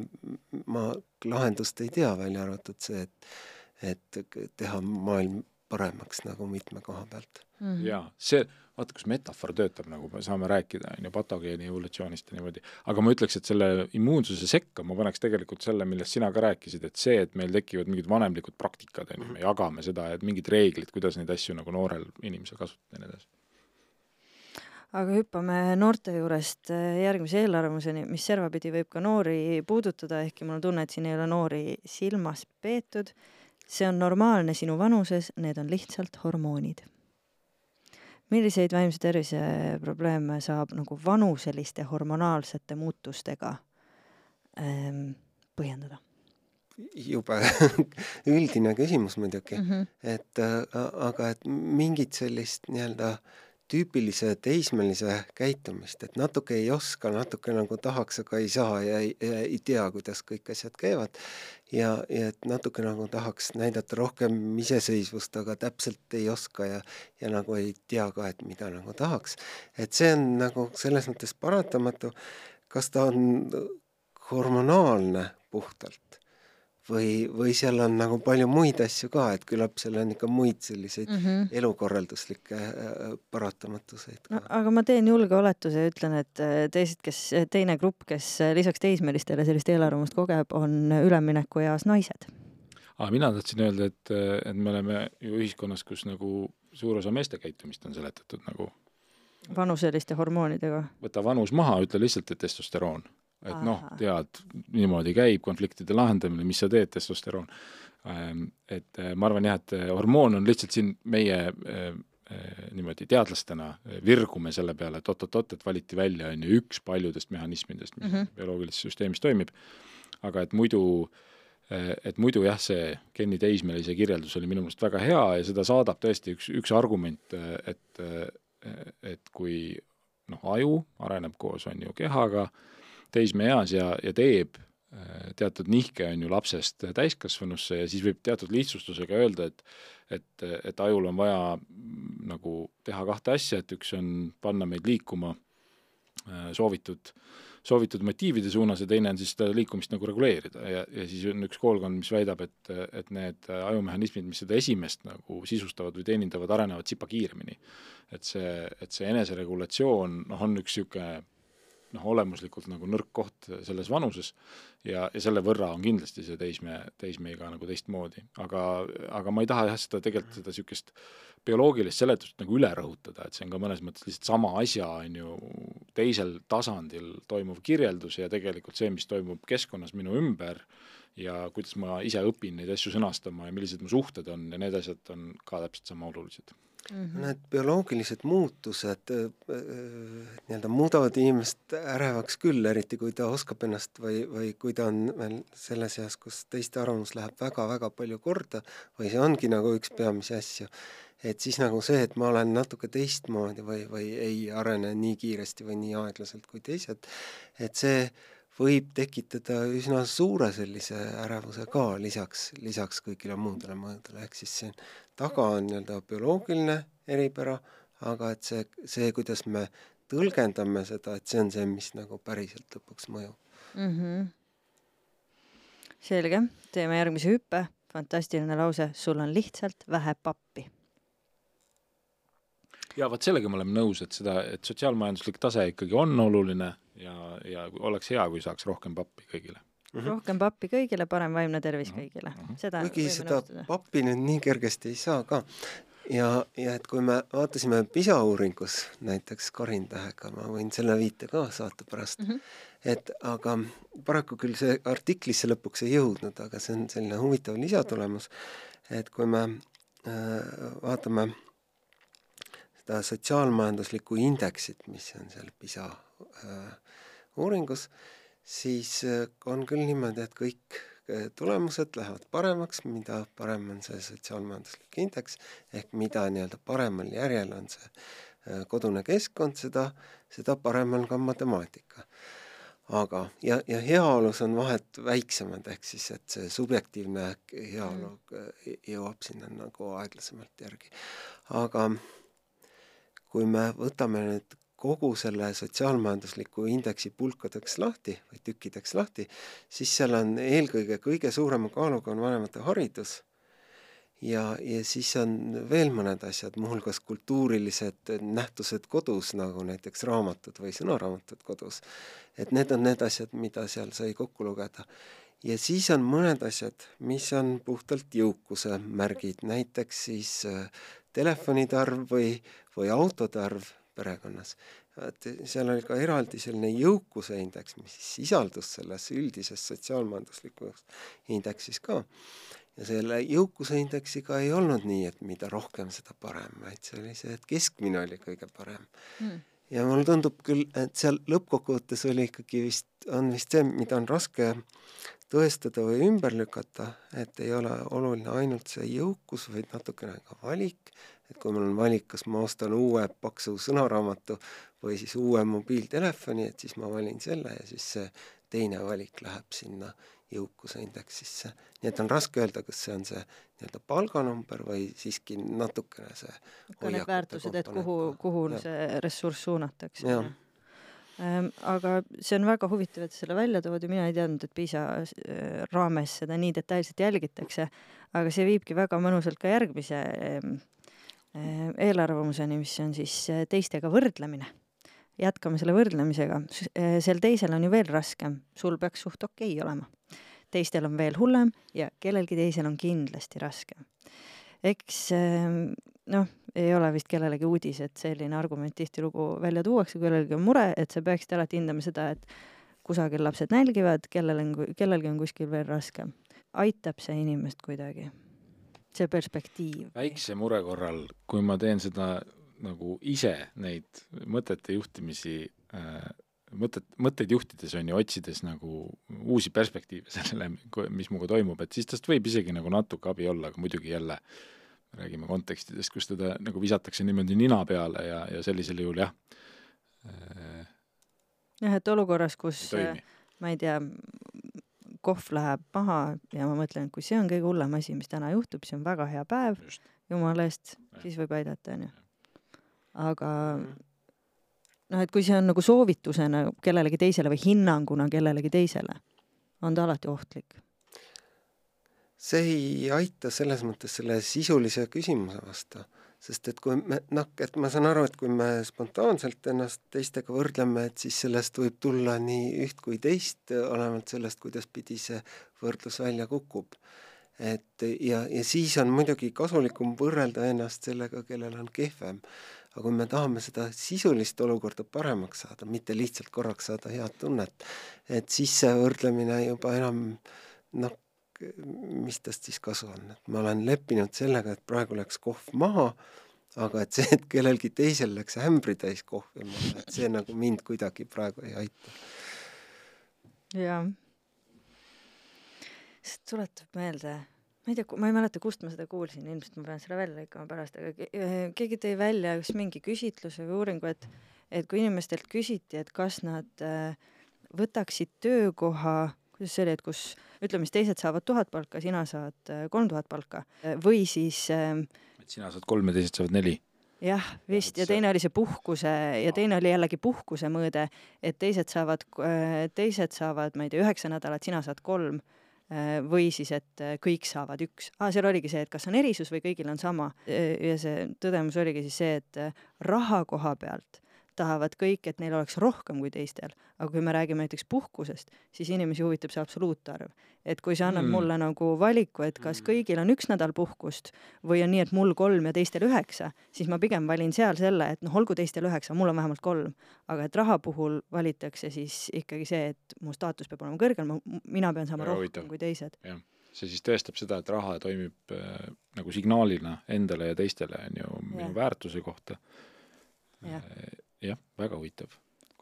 ma lahendust ei tea, välja arvatud see, et et teha maailm paremaks nagu mitme koha pealt mm. -hmm. jaa, see, vaata, kus metafoor töötab, nagu me saame rääkida, on ju, patogeeni evolutsioonist ja niimoodi, aga ma ütleks, et selle immuunsuse sekka ma paneks tegelikult selle, millest sina ka rääkisid, et see, et meil tekivad mingid vanemlikud praktikad, on ju, me jagame seda, et mingid reeglid, kuidas neid asju nagu noorel inimesel kasutada ja nii edasi aga hüppame noorte juurest äh, järgmise eelarvamuseni, mis servapidi võib ka noori puudutada, ehkki mul on tunne, et siin ei ole noori silmas peetud see on normaalne sinu vanuses, need on lihtsalt hormoonid. milliseid vaimse tervise probleeme saab nagu vanuseliste hormonaalsete muutustega ähm, põhjendada? jube üldine küsimus muidugi mm, -hmm. et äh, aga et mingit sellist nii-öelda äh, tüüpilise teismelise käitumist, et natuke ei oska, natuke nagu tahaks, aga ei saa ja ei, ei tea, kuidas kõik asjad käivad. ja, ja et natuke nagu tahaks näidata rohkem iseseisvust, aga täpselt ei oska ja, ja nagu ei tea ka, et mida nagu tahaks. et see on nagu selles mõttes paratamatu. kas ta on hormonaalne puhtalt või, või seal on nagu palju muid asju ka, et küllap seal on ikka muid selliseid mm -hmm. elukorralduslikke äh, paratamatuseid ka. no aga ma teen julge oletuse ja ütlen, et äh, teised, kes, teine grupp, kes äh, lisaks teismelistele sellist eelarvamust kogeb, on üleminekueas naised. aa, mina tahtsin öelda, et, et me oleme ju ühiskonnas, kus nagu suur osa meeste käitumist on seletatud nagu vanuseliste hormoonidega? võta vanus maha, ütle lihtsalt, et testosteroon et noh, tead, niimoodi käib konfliktide lahendamine, mis sa teed, testosteroon. Ähm, et äh, ma arvan jah, et äh, hormoon on lihtsalt siin meie äh, niimoodi teadlastena virgume selle peale, et oot-oot-oot, et valiti välja, on ju, üks paljudest mehhanismidest, mis mm -hmm. bioloogilises süsteemis toimib, aga et muidu et muidu jah, see Kenni teismelise kirjeldus oli minu meelest väga hea ja seda saadab tõesti üks, üks argument, et et kui noh, aju areneb koos, on ju, kehaga, teismeeas ja, ja teeb äh, teatud nihke on ju lapsest täiskasvanusse ja siis võib teatud lihtsustusega öelda, et et, et ajul on vaja mm, nagu teha kahte asja, et üks on panna meid liikuma äh, soovitud, soovitud motiivide suunas ja teine on siis seda liikumist nagu reguleerida ja, ja siis on üks koolkond, mis väidab, et, et need ajumehhanismid, mis seda esimest nagu sisustavad või teenindavad, arenevad tsipa kiiremini. et see, et see eneseregulatsioon, noh, on üks niisugune noh, olemuslikult nagu nõrk koht selles vanuses ja, ja selle võrra on kindlasti see teisme, teismeiga nagu teistmoodi. aga, aga ma ei taha jah, seda tegelikult seda niisugust bioloogilist seletust nagu üle rõhutada, et see on ka mõnes mõttes lihtsalt sama asja, on ju, teisel tasandil toimuv kirjeldus ja tegelikult see, mis toimub keskkonnas minu ümber ja kuidas ma ise õpin neid asju sõnastama ja millised mu suhted on ja need asjad on ka täpselt sama olulised mm. -hmm. Need bioloogilised muutused äh, äh, nii-öelda muudavad inimest ärevaks küll, eriti kui ta oskab ennast või, või kui ta on veel selles eas, kus teiste arvamus läheb väga-väga palju korda või see ongi nagu üks peamisi asju, et siis nagu see, et ma olen natuke teistmoodi või, või ei arene nii kiiresti või nii aeglaselt kui teised, et see võib tekitada üsna suure sellise ärevuse ka lisaks, lisaks kõigile muudele mõjudele, ehk siis siin taga on nii-öelda bioloogiline eripära, aga et see, see, kuidas me tõlgendame seda, et see on see, mis nagu päriselt lõpuks mõjub. Mm. -hmm. selge, teeme järgmise hüppe, fantastiline lause, sul on lihtsalt vähe pappi. Ja vot sellega me oleme nõus, et seda, et sotsiaalmajanduslik tase ikkagi on oluline ja, ja oleks hea, kui saaks rohkem pappi kõigile mm. -hmm. rohkem pappi kõigile, parem vaimne tervis mm -hmm. kõigile. Mhm. kuigi seda nõustuda. pappi nüüd nii kergesti ei saa ka. ja, ja et kui me vaatasime PISA uuringus näiteks Karintähega, ma võin selle viite ka saata pärast mm, -hmm. et aga paraku küll see artiklisse lõpuks ei jõudnud, aga see on selline huvitav lisatulemus, et kui me äh, vaatame seda sotsiaalmajanduslikku indeksit, mis on seal PISA äh, uuringus, siis äh, on küll niimoodi, et kõik äh, tulemused lähevad paremaks, mida parem on see sotsiaalmajanduslik indeks, ehk mida nii-öelda paremal järjel on see äh, kodune keskkond, seda, seda parem on ka matemaatika aga, ja, ja heaolus on vahed väiksemad, ehk siis et see subjektiivne heaolu mm. jõuab sinna nagu aeglasemalt järgi. aga kui me võtame nüüd kogu selle sotsiaalmajandusliku indeksi pulkadeks lahti või tükkideks lahti, siis seal on eelkõige kõige suurema kaaluga on vanemate haridus ja, ja siis on veel mõned asjad, muuhulgas kultuurilised nähtused kodus, nagu näiteks raamatud või sõnaraamatud kodus. et need on need asjad, mida seal sai kokku lugeda. ja siis on mõned asjad, mis on puhtalt jõukuse märgid, näiteks siis äh, telefonide arv või, või autode arv perekonnas. et seal oli ka eraldi selline jõukuse indeks, mis sisaldus selles üldises sotsiaalmajanduslikus indeksis ka ja selle jõukuse indeksiga ei olnud nii, et mida rohkem, seda parem, vaid see oli see, et keskmine oli kõige parem mm. ja mulle tundub küll, et seal lõppkokkuvõttes oli ikkagi vist, on vist see, mida on raske tõestada või ümber lükata, et ei ole oluline ainult see jõukus, vaid natukene ka valik, et kui mul on valik, kas ma ostan uue paksu sõnaraamatu või siis uue mobiiltelefoni, et siis ma valin selle ja siis see teine valik läheb sinna jõukuse indeksisse. nii et on raske öelda, kas see on see nii-öelda palganumber või siiski natukene see ka need väärtused, et kuhu, kuhu ja. see ressurss suunatakse. Ähm, aga see on väga huvitav, et selle välja tood ja mina ei teadnud, et PISA äh, raames seda nii detailselt jälgitakse, aga see viibki väga mõnusalt ka järgmise ähm, äh, eelarvamuseni, mis on siis äh, teistega võrdlemine jätkame selle võrdlemisega, sel teisel on ju veel raskem, sul peaks suht okei okay olema teistel on veel hullem ja kellelgi teisel on kindlasti raskem. eks ehm, noh, ei ole vist kellelegi uudis, et selline argument tihtilugu välja tuuakse, kellelgi on mure, et sa peaksid alati hindama seda, et kusagil lapsed nälgivad, kellel on, kellelgi on kuskil veel raskem. aitab see inimest kuidagi? See perspektiiv? väikse mure korral, kui ma teen seda nagu ise neid mõtete juhtimisi äh, mõtet, mõtteid juhtides on ju, otsides nagu uusi perspektiive sellele, mis minuga toimub, et siis tast võib isegi nagu natuke abi olla, aga muidugi jälle räägime kontekstidest, kus teda nagu visatakse niimoodi nina peale ja, ja sellisel juhul jah. jah, et olukorras, kus ma ei tea, kohv läheb maha ja ma mõtlen, et kui see on kõige hullem asi, mis täna juhtub, see on väga hea päev, jumala eest, siis võib aidata, onju. aga -hmm noh, et kui see on nagu soovitusena kellelegi teisele või hinnanguna kellelegi teisele, on ta alati ohtlik? see ei aita selles mõttes selle sisulise küsimuse vastu, sest et kui me noh, et ma saan aru, et kui me spontaanselt ennast teistega võrdleme, et siis sellest võib tulla nii üht kui teist, olenevalt sellest, kuidas pidi see võrdlus välja kukub. et ja, ja siis on muidugi kasulikum võrrelda ennast sellega, kellel on kehvem aga kui me tahame seda sisulist olukorda paremaks saada, mitte lihtsalt korraks saada head tunnet, et siis see võrdlemine juba enam noh, mis tast siis kasu on, et ma olen leppinud sellega, et praegu läks kohv maha, aga et see, et kellelgi teisel läks ämbritäis kohvi maha, et see nagu mind kuidagi praegu ei aita. jah. see tuletab meelde ma ei tea, ma ei mäleta, kust ma seda kuulsin, ilmselt ma pean selle välja lõikama pärast, aga keegi tõi välja just mingi küsitluse või uuringu, et et kui inimestelt küsiti, et kas nad äh, võtaksid töökoha, kuidas see oli, et kus ütleme siis teised saavad tuhat palka, sina saad äh, kolm tuhat palka või siis et sina saad kolm ja teised saavad neli jah, vist ja teine oli see puhkuse ja teine oli jällegi puhkuse mõõde, et teised saavad, teised saavad, ma ei tea, üheksa nädalat, sina saad kolm Äh, või siis, et äh, kõik saavad üks ah,. seal oligi see, et kas on erisus või kõigil on sama. Äh, ja see tõdemus oligi siis see, et raha koha pealt tahavad kõik, et neil oleks rohkem kui teistel, aga kui me räägime näiteks puhkusest, siis inimesi huvitab see absoluutarv. et kui sa annad mm. mulle nagu valiku, et kas mm. kõigil on üks nädal puhkust või on nii, et mul kolm ja teistel üheksa, siis ma pigem valin seal selle, et noh, olgu teistel üheksa, mul on vähemalt kolm. aga et raha puhul valitakse siis ikkagi see, et mu staatus peab olema kõrgem, mina pean saama ja, rohkem kui teised. jah see siis tõestab seda, et raha toimib äh, nagu signaalina endale ja teistele, on ju, minu väärtuse kohta Jah. Jah, väga huvitav.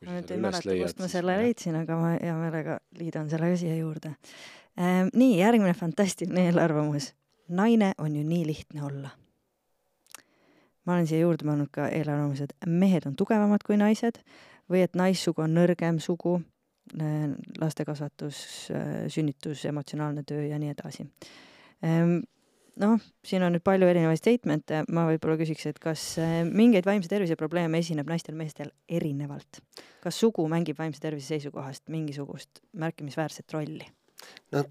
ma nüüd ei mäleta, kust ma selle leidsin, aga ma hea meelega liidan selle ka siia juurde ehm,. nii, järgmine fantastiline eelarvamus. naine on ju nii lihtne olla. ma olen siia juurde pannud ka eelarvamused, mehed on tugevamad kui naised või et naissugu on nõrgem sugu, lastekasvatus, sünnitus, emotsionaalne töö ja nii edasi ehm, noh, siin on nüüd palju erinevaid statement'e, ma võib-olla küsiks, et kas äh, mingeid vaimse tervise probleeme esineb naistel-meestel erinevalt? kas sugu mängib vaimse tervise seisukohast mingisugust märkimisväärset rolli? no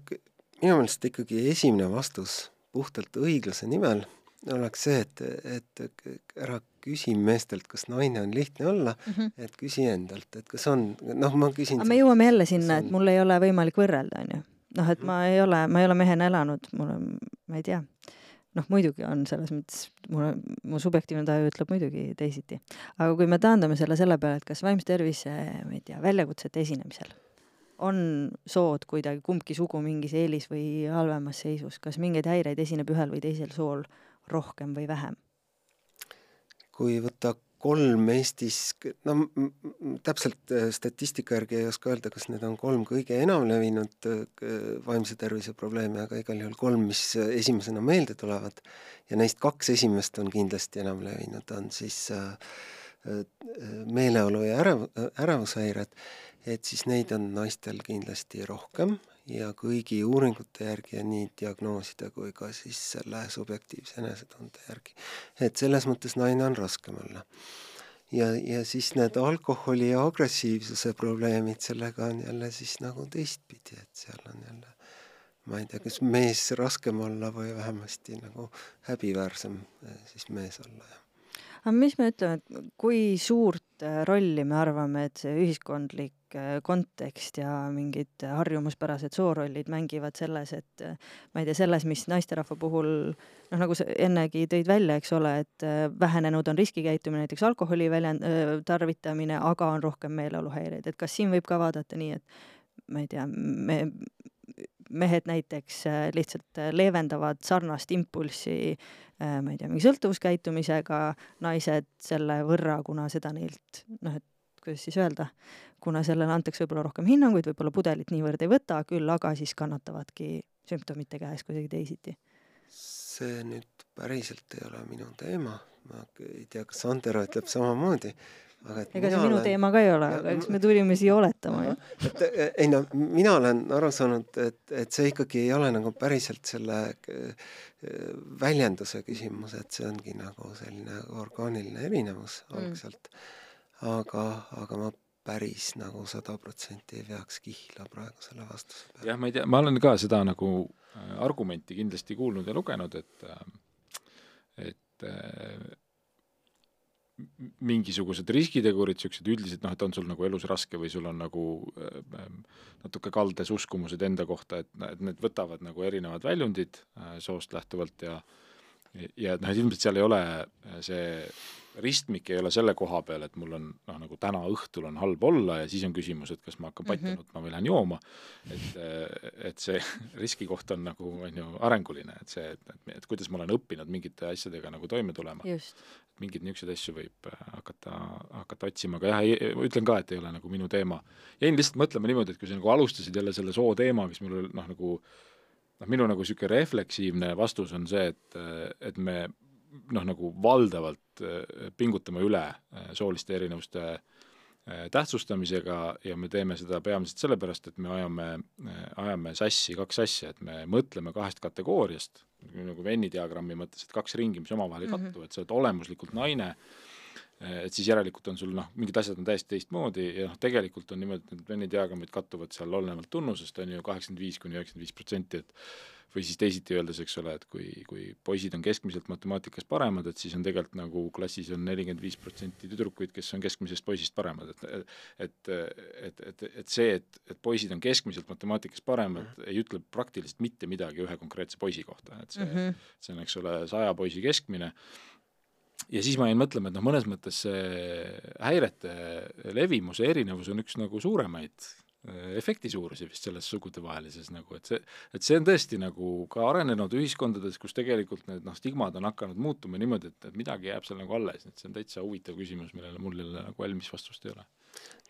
minu meelest ikkagi esimene vastus puhtalt õigluse nimel oleks see, et, et ära küsi meestelt, kas naine on lihtne olla mm, -hmm. et küsi endalt, et kas on, noh, ma küsin. aga me jõuame jälle sinna, et mul ei ole võimalik võrrelda, onju noh, et ma ei ole, ma ei ole mehena elanud, mul on, ma ei tea, noh, muidugi on selles mõttes, mul, mu subjektiivne taju ütleb muidugi teisiti. aga kui me taandame selle selle peale, et kas vaimse tervise, ma ei tea, väljakutsete esinemisel on sood kuidagi, kumbki sugu mingis eelis või halvemas seisus, kas mingeid häireid esineb ühel või teisel sool rohkem või vähem? kui võtta kolm Eestis, no täpselt äh, statistika järgi ei oska öelda, kas need on kolm kõige enam levinud äh, vaimse tervise probleemi, aga igal juhul kolm, mis äh, esimesena meelde tulevad. Ja neist kaks esimest on kindlasti enam levinud, on siis meeleolu ja ärev, ärevushäired, et siis neid on naistel kindlasti rohkem ja kõigi uuringute järgi ja nii diagnooside kui ka siis selle subjektiivse enesetunde järgi. et selles mõttes naine on raskem olla. ja, ja siis need alkoholi ja agressiivsuse probleemid, sellega on jälle siis nagu teistpidi, et seal on jälle ma ei tea, kas mees raskem olla või vähemasti nagu häbiväärsem eh, siis mees olla, jah aga mis me ütleme, et kui suurt äh, rolli me arvame, et see ühiskondlik kontekst ja mingid harjumuspärased soorollid mängivad selles, et äh, ma ei tea, selles, mis naisterahva puhul noh, nagu sa ennegi tõid välja, eks ole, et vähenenud on riskikäitumine, näiteks alkoholi väljend-, tarvitamine, aga on rohkem meeleoluhäireid, et kas siin võib ka vaadata nii, et ma ei tea, me mehed näiteks lihtsalt leevendavad sarnast impulssi Äh, ma ei tea, mingi sõltuvuskäitumisega naised selle võrra, kuna seda neilt noh, et kuidas siis öelda, kuna sellele antakse võib-olla rohkem hinnanguid, võib-olla pudelit niivõrd ei võta, küll aga siis kannatavadki sümptomite käes kuidagi teisiti. see nüüd päriselt ei ole minu teema, ma ei tea, kas Andero ütleb samamoodi aga et ega see minu olen... teema ka ei ole, aga eks me tulime siia oletama ju. et ei no mina olen aru saanud, et, et see ikkagi ei ole nagu päriselt selle äh, väljenduse küsimus, et see ongi nagu selline orgaaniline erinevus mm. Aga, aga ma päris nagu sada protsenti ei veaks kihla praegu selle vastuse peale. jah, ma ei tea, ma olen ka seda nagu äh, argumenti kindlasti kuulnud ja lugenud, et äh, et mingisugused riskitegurid, niisugused üldised, noh, et on sul nagu elus raske või sul on nagu äh, natuke kaldes uskumused enda kohta, et, et need võtavad nagu erinevad väljundid äh, soost lähtuvalt ja ja et noh, et ilmselt seal ei ole äh, see ristmik ei ole selle koha peal, et mul on noh, nagu täna õhtul on halb olla ja siis on küsimus, et kas ma hakkan patja mm -hmm. nutma või lähen jooma. et, et see riskikoht on nagu, on ju, arenguline, et see, et, et, et kuidas ma olen õppinud mingite asjadega nagu toime tulema. mingeid niisuguseid asju võib äh, hakata, hakata otsima, aga jah, ütlen ka, et ei ole nagu minu teema. jäin lihtsalt mõtlema niimoodi, et kui sa nagu alustasid jälle selle soo teemaga, siis mul noh, nagu noh, minu nagu niisugune refleksiivne vastus on see, et, et me noh, nagu valdavalt äh, pingutame üle äh, sooliste erinevuste äh, tähtsustamisega ja me teeme seda peamiselt sellepärast, et me ajame, ajame sassi kaks asja, et me mõtleme kahest kategooriast, nagu Venni diagrammi mõttes, et kaks ringi, mis omavahel ei kattu mm, -hmm. et sa oled olemuslikult naine, et siis järelikult on sul noh, mingid asjad on täiesti teistmoodi ja noh, tegelikult on niimoodi, et need Venni diagrammid kattuvad seal olenevalt tunnusest, on ju, kaheksakümmend viis kuni üheksakümmend viis protsenti, et või siis teisiti öeldes, eks ole, et kui, kui poisid on keskmiselt matemaatikas paremad, et siis on tegelikult nagu klassis on nelikümmend viis protsenti tüdrukuid, kes on keskmisest poisist paremad, et et, et, et, et see, et, et poisid on keskmiselt matemaatikas paremad mm, -hmm. ei ütle praktiliselt mitte midagi ühe konkreetse poisi kohta, et see mm, -hmm. see on, eks ole, saja poisi keskmine, ja siis ma jäin mõtlema, et noh, mõnes mõttes see häirete levimuse erinevus on üks nagu suuremaid efekti suurusi vist selles sugudevahelises nagu, et see, et see on tõesti nagu ka arenenud ühiskondades, kus tegelikult need noh, stigmad on hakanud muutuma niimoodi, et, et midagi jääb seal nagu alles, et see on täitsa huvitav küsimus, millele mul jälle nagu valmis vastust ei ole.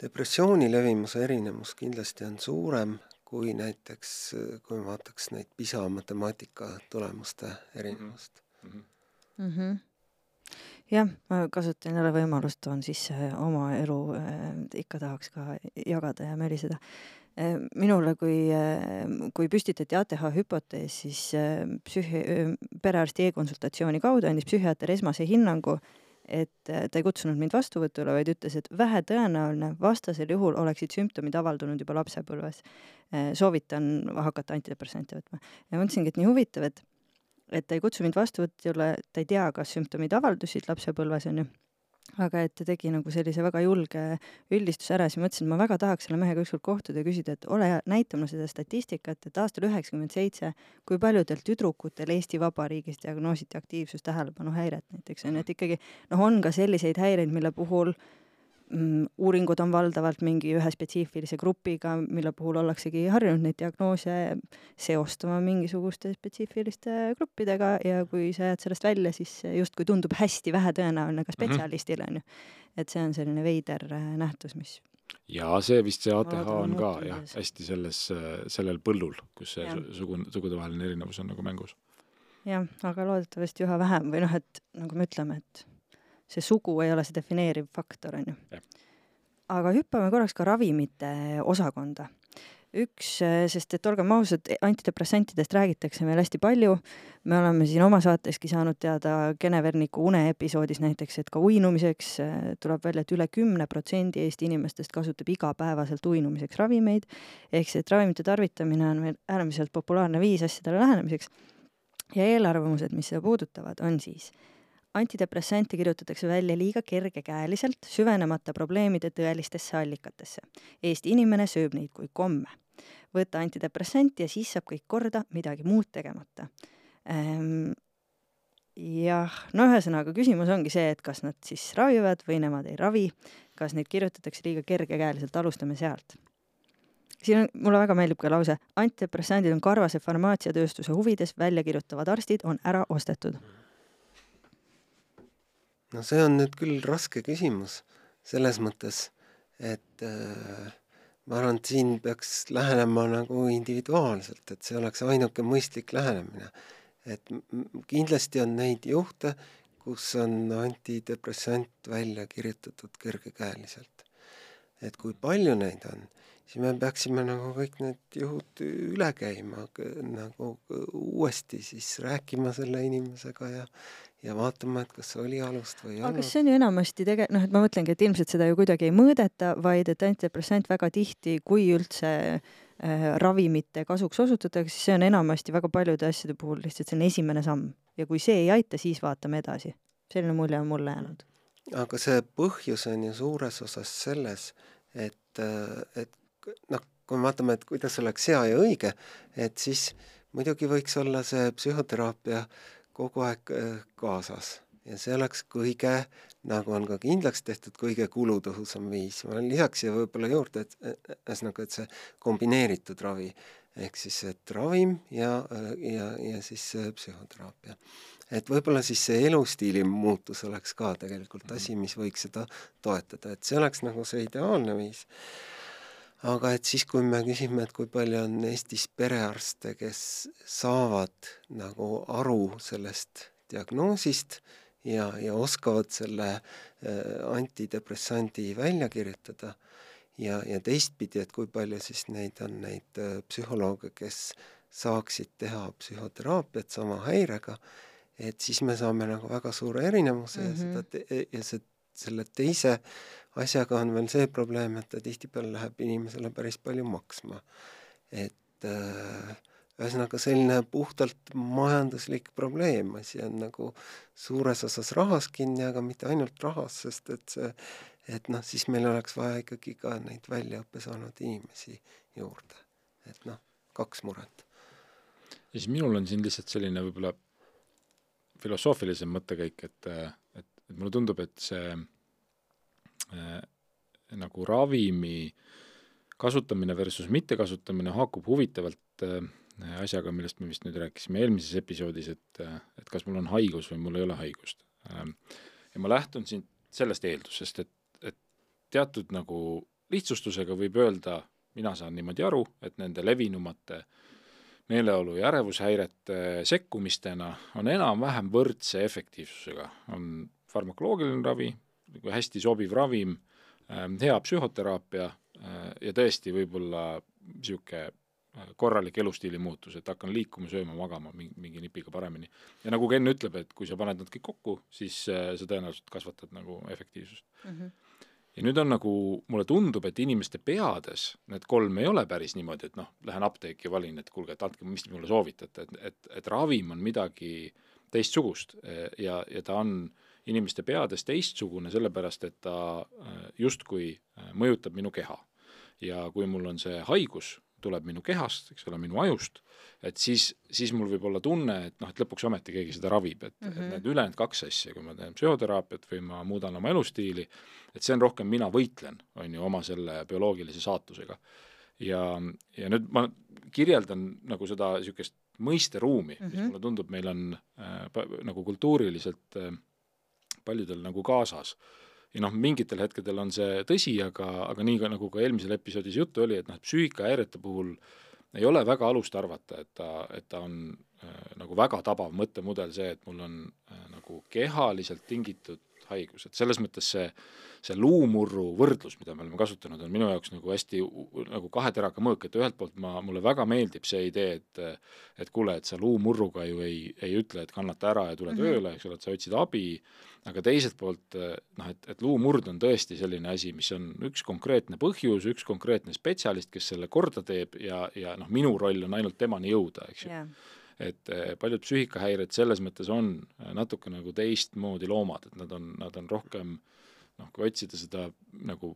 depressiooni levimuse erinevus kindlasti on suurem kui näiteks, kui me vaataks neid PISA matemaatika tulemuste erinevust mm. -hmm. Mm -hmm jah, ma kasutan jälle võimalust, toon sisse oma elu äh,, ikka tahaks ka jagada ja möliseda äh,. minule, kui äh,, kui püstitati ATH hüpotees, siis psühhi- perearsti e-konsultatsiooni kaudu andis psühhiaater esmase hinnangu, et ta ei kutsunud mind vastuvõtule, vaid ütles, et vähetõenäoline, vastasel juhul oleksid sümptomid avaldunud juba lapsepõlves. Soovitan hakata antidepressante võtma ja mõtlesingi, et nii huvitav, et et ta ei kutsu mind vastuvõtjale, ta ei tea, kas sümptomid avaldusid lapsepõlves, onju. aga et ta tegi nagu sellise väga julge üldistuse ära, siis mõtlesin, et ma väga tahaks selle mehega ükskord kohtuda ja küsida, et ole hea, näita mulle seda statistikat, et aastal üheksakümmend seitse, kui paljudel tüdrukutel Eesti Vabariigis diagnoositi aktiivsustähelepanuhäiret näiteks, onju, et ikkagi noh, on ka selliseid häireid, mille puhul äh, uuringud on valdavalt mingi ühe spetsiifilise grupiga, mille puhul ollaksegi harjunud neid diagnoose seostama mingisuguste spetsiifiliste gruppidega ja kui sa jääd sellest välja, siis justkui tundub hästi vähetõenäoline ka mhm. spetsialistile, on ju. et see on selline veider äh, nähtus, mis ja see vist, see ATH on ka jah, hästi selles, sellel põllul, kus see ja. sugu, sugudevaheline erinevus on nagu mängus. jah, aga loodetavasti üha vähem või noh, et nagu me ütleme, et see sugu ei ole see defineeriv faktor, on ju. aga hüppame korraks ka ravimite osakonda. üks, sest et olgem ausad, antidepressantidest räägitakse meil hästi palju, me oleme siin oma saateski saanud teada Geneverniku uneepisoodis näiteks, et ka uinumiseks tuleb välja et üle kümne protsendi Eesti inimestest kasutab igapäevaselt uinumiseks ravimeid, ehk see, et ravimite tarvitamine on meil äärmiselt populaarne viis asjadele lähenemiseks ja eelarvamused, mis seda puudutavad, on siis antidepressante kirjutatakse välja liiga kergekäeliselt, süvenemata probleemide tõelistesse allikatesse. Eesti inimene sööb neid kui komme. võta antidepressant ja siis saab kõik korda, midagi muud tegemata ehm, jah, no ühesõnaga küsimus ongi see, et kas nad siis ravivad või nemad ei ravi, kas neid kirjutatakse liiga kergekäeliselt, alustame sealt. siin on, mulle väga meeldib ka lause, antidepressandid on karvase farmaatsiatööstuse huvides, välja kirjutavad arstid on ära ostetud no see on nüüd küll raske küsimus selles mõttes, et äh, ma arvan, et siin peaks lähenema nagu individuaalselt, et see oleks ainuke mõistlik lähenemine. et kindlasti on neid juhte, kus on antidepressant välja kirjutatud kergekäeliselt. et kui palju neid on, siis me peaksime nagu kõik need juhud üle käima, nagu uuesti siis rääkima selle inimesega ja ja vaatama, et kas oli alust või ei olnud. aga see on ju enamasti tege-, noh, et ma mõtlengi, et ilmselt seda ju kuidagi ei mõõdeta, vaid et antidepressant väga tihti, kui üldse äh, ravimite kasuks osutatakse, siis see on enamasti väga paljude asjade puhul lihtsalt selline esimene samm ja kui see ei aita, siis vaatame edasi. selline mulje on mulle jäänud. aga see põhjus on ju suures osas selles, et, äh, et noh, kui me vaatame, et kuidas oleks hea ja õige, et siis muidugi võiks olla see psühhoteraapia äh, kogu aeg äh, kaasas. Ja see oleks kõige, nagu on ka kindlaks tehtud, kõige kulutõhusam viis. ma lisaks siia võib-olla juurde, et ühesõnaga, et see kombineeritud ravi. Ehk siis et ravim ja, ja, ja siis psühhoteraapia. et võib-olla siis see elustiili muutus oleks ka tegelikult asi, mis võiks seda toetada, et see oleks nagu see ideaalne viis aga et siis, kui me küsime, et kui palju on Eestis perearste, kes saavad nagu aru sellest diagnoosist ja, ja oskavad selle äh, antidepressandi välja kirjutada ja, ja teistpidi, et kui palju siis neid on, neid äh, psühholooge, kes saaksid teha psühhoteraapiat sama häirega, et siis me saame nagu väga suure erinevuse mm -hmm. ja seda ja see, selle teise asjaga on veel see probleem, et ta tihtipeale läheb inimesele päris palju maksma. et äh, ühesõnaga selline puhtalt majanduslik probleem, asi on nagu suures osas rahas kinni, aga mitte ainult rahas, sest et see, et noh, siis meil oleks vaja ikkagi ka neid väljaõppe saanud inimesi juurde. et noh, kaks muret. ja siis minul on siin lihtsalt selline võib-olla filosoofilisem mõttekäik, et, et, et mulle tundub, et see äh, nagu ravimi kasutamine versus mittekasutamine haakub huvitavalt äh, asjaga, millest me vist nüüd rääkisime eelmises episoodis, et, et kas mul on haigus või mul ei ole haigust. Ähm, ja ma lähtun siin sellest eeldusest, et, et teatud nagu lihtsustusega võib öelda, mina saan niimoodi aru, et nende levinumate meeleolu ja ärevushäirete sekkumistena on enam-vähem võrdse efektiivsusega, on farmakoloogiline ravi, nagu hästi sobiv ravim, ähm, hea psühhoteraapia äh, ja tõesti võib-olla niisugune äh, korralik elustiili muutus, et hakkan liikuma, sööma, magama mingi, mingi nipiga paremini. ja nagu Ken ütleb, et kui sa paned nad kõik kokku, siis äh, sa tõenäoliselt kasvatad nagu efektiivsust mm. -hmm ja nüüd on nagu, mulle tundub, et inimeste peades need kolm ei ole päris niimoodi, et noh, lähen apteeki ja valin, et kuulge, et andke, mis te mulle soovitate, et, et, et ravim on midagi teistsugust ja, ja ta on äh, inimeste peades teistsugune, sellepärast et ta äh, justkui äh, mõjutab minu keha. ja kui mul on see haigus, tuleb minu kehast, eks ole, minu ajust, et siis, siis mul võib olla tunne, et noh, et lõpuks ometi keegi seda ravib, et mm, -hmm. et mhm. need ülejäänud kaks asja, kui ma teen psühhoteraapiat või ma muudan oma elustiili, et see on rohkem mina võitlen, on ju, oma selle bioloogilise saatusega. ja, ja nüüd ma kirjeldan nagu seda niisugust mõisteruumi mm, -hmm. mis mhm. mulle tundub, meil on äh, nagu kultuuriliselt äh, paljudel nagu kaasas. ja noh, mingitel hetkedel on see tõsi, aga, aga nii ka nagu ka eelmisel episoodis juttu oli, et noh, psüühikahäirete puhul ei ole väga alust arvata, et ta, et ta on äh, nagu väga tabav mõttemudel see, et mul on äh, nagu kehaliselt tingitud haigus, et selles mõttes see, see luumurru võrdlus, mida me oleme kasutanud, on minu jaoks nagu hästi nagu kahe teraga mõõk, et ühelt poolt ma, mulle väga meeldib see idee, et et kuule, et sa luumurruga ju ei, ei ütle, et kannata ära ja tule mm -hmm. tööle, eks ole, et sa otsid abi, aga teiselt poolt noh, et, et luumurd on tõesti selline asi, mis on üks konkreetne põhjus, üks konkreetne spetsialist, kes selle korda teeb ja, ja noh, minu roll on ainult temani jõuda, eks ju. Yeah et eh, paljud psüühikahäired selles mõttes on eh, natuke nagu teistmoodi loomad, et nad on, nad on rohkem noh, kui otsida seda nagu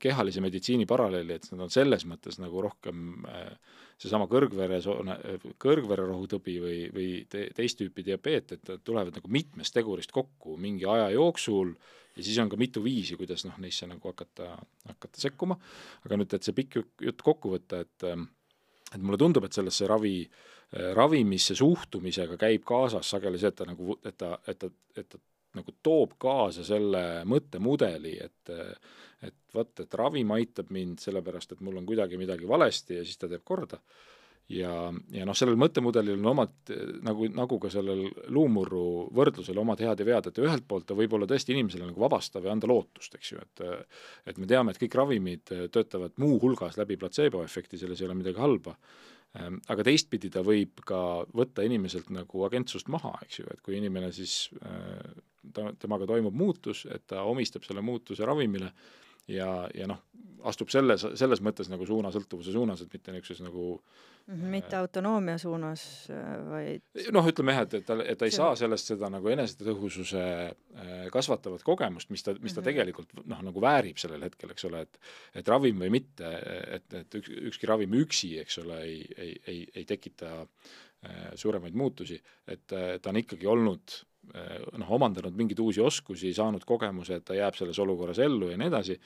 kehalise meditsiini paralleeli, et nad on selles mõttes nagu rohkem eh, seesama kõrgveresoone, kõrgvererohutõbi või, või te, teist tüüpi diabeet, et nad tulevad nagu mitmest tegurist kokku mingi aja jooksul ja siis on ka mitu viisi, kuidas noh, neisse nagu hakata, hakata sekkuma, aga nüüd, et see pikk jutt kokku võtta, et et mulle tundub, et sellesse ravi äh, ravimisse suhtumisega käib kaasas sageli see, et ta nagu, et ta, et ta, et ta nagu toob kaasa selle mõttemudeli, et et vot, et ravim aitab mind sellepärast, et mul on kuidagi midagi valesti ja siis ta teeb korda. ja, ja noh, sellel mõttemudelil on omad, nagu, nagu ka sellel luumurru võrdlusel omad head ja vead, et ühelt poolt ta võib olla tõesti inimesele nagu vabastav ja anda lootust, eks ju, et et me teame, et kõik ravimid töötavad muuhulgas läbi platseeboefekti, selles ei ole midagi halba aga teistpidi ta võib ka võtta inimeselt nagu agentsust maha, eks ju, et kui inimene siis, äh, ta, temaga toimub muutus, et ta omistab selle muutuse ravimile ja, ja noh, astub selles, selles mõttes nagu suunasõltuvuse suunas, et mitte niisuguses nagu Mhm, mitte autonoomia suunas, äh, vaid noh, ütleme jah, et, et ta, et ta ei saa sellest seda nagu enesetõhususe äh, kasvatavat kogemust, mis ta, mis ta mm -hmm. tegelikult noh, nagu väärib sellel hetkel, eks ole, et et ravim või mitte, et, et üks, ükski ravim üksi, eks ole, ei, ei, ei, ei tekita äh, suuremaid muutusi, et ta on ikkagi olnud noh, omandanud mingeid uusi oskusi, saanud kogemuse, et ta jääb selles olukorras ellu ja nii edasi,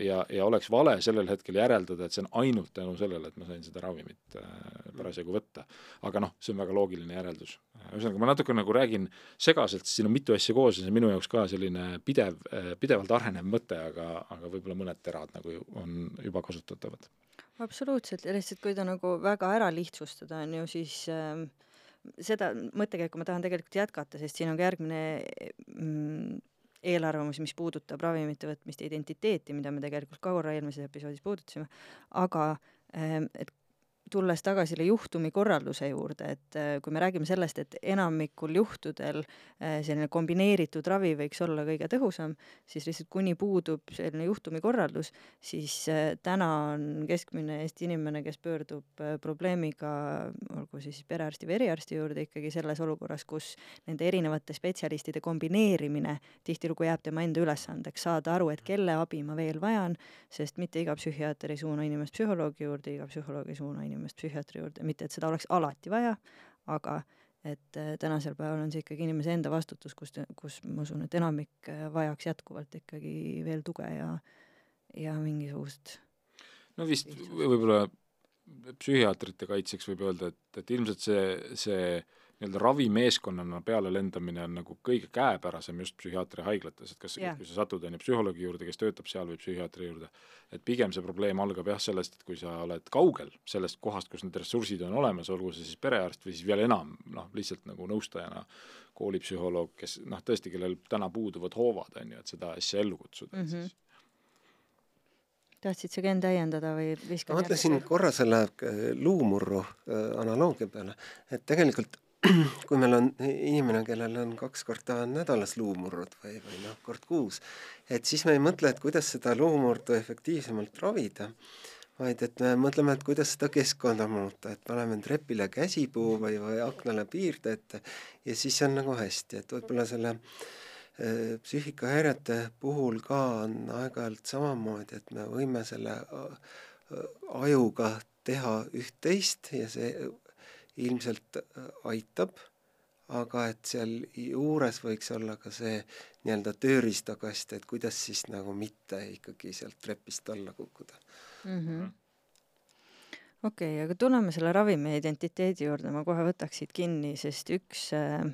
ja, ja oleks vale sellel hetkel järeldada, et see on ainult tänu sellele, et ma sain seda ravimit äh, parasjagu võtta. aga noh, see on väga loogiline järeldus. ühesõnaga, ma natuke nagu räägin segaselt, siin on mitu asja koos ja see on minu jaoks ka selline pidev, äh, pidevalt arenev mõte, aga, aga võib-olla mõned terad nagu on juba kasutatavad. absoluutselt, ja lihtsalt kui ta nagu väga ära lihtsustada, on ju, siis äh seda mõttekäiku ma tahan tegelikult jätkata, sest siin on ka järgmine mm, eelarvamus, mis puudutab ravimite võtmist ja identiteeti, mida me tegelikult ka korra eelmises episoodis puudutasime, aga ähm, et tulles tagasi selle juhtumikorralduse juurde, et äh, kui me räägime sellest, et enamikul juhtudel äh, selline kombineeritud ravi võiks olla kõige tõhusam, siis lihtsalt kuni puudub selline juhtumikorraldus, siis äh, täna on keskmine Eesti inimene, kes pöördub probleemiga, olgu siis perearsti või eriarsti juurde, ikkagi selles olukorras, kus nende erinevate spetsialistide kombineerimine tihtilugu jääb tema enda ülesandeks, saada aru, et kelle abi ma veel vajan, sest mitte iga psühhiaater ei suuna inimest psühholoogi juurde, iga psühholoog ei suuna inimest inimest psühhiaatri juurde, mitte et seda oleks alati vaja, aga et äh, tänasel päeval on see ikkagi inimese enda vastutus, kus, kus ma usun, et enamik äh, vajaks jätkuvalt ikkagi veel tuge ja, ja mingisugust no vist võib-olla psühhiaatrite kaitseks võib öelda, et, et ilmselt see, see nii-öelda ravimeeskonnana peale lendamine on nagu kõige käepärasem just psühhiaatriahaiglates, et kas yeah., kui sa satud, on ju, psühholoogi juurde, kes töötab seal, või psühhiaatri juurde, et pigem see probleem algab jah, sellest, et kui sa oled kaugel sellest kohast, kus need ressursid on olemas, olgu see siis perearst või siis veel enam, noh, lihtsalt nagu nõustajana koolipsühholoog, kes noh, tõesti, kellel täna puuduvad hoovad, on ju, et seda asja ellu kutsuda mm, -hmm. et siis tahtsid sa Ken täiendada või viskad ma mõtlesin korra selle äh, luumurru äh, analoogia peale, et tegelikult kui meil on inimene, kellel on kaks korda nädalas luumurrud või, või noh, kord kuus, et siis me ei mõtle, et kuidas seda luumurdu efektiivsemalt ravida, vaid et me mõtleme, et kuidas seda keskkonda muuta, et paneme trepile käsipuu või, või aknale piirde ette ja siis on nagu hästi, et võib-olla selle äh, psüühikahäirete puhul ka on aeg-ajalt samamoodi, et me võime selle ajuga teha üht-teist ja see ilmselt äh, aitab, aga et seal juures võiks olla ka see nii-öelda tööriistakast, et kuidas siis nagu mitte ikkagi sealt trepist alla kukkuda mm. -hmm okei okay,, aga tuleme selle ravimi identiteedi juurde, ma kohe võtaks siit kinni, sest üks äh,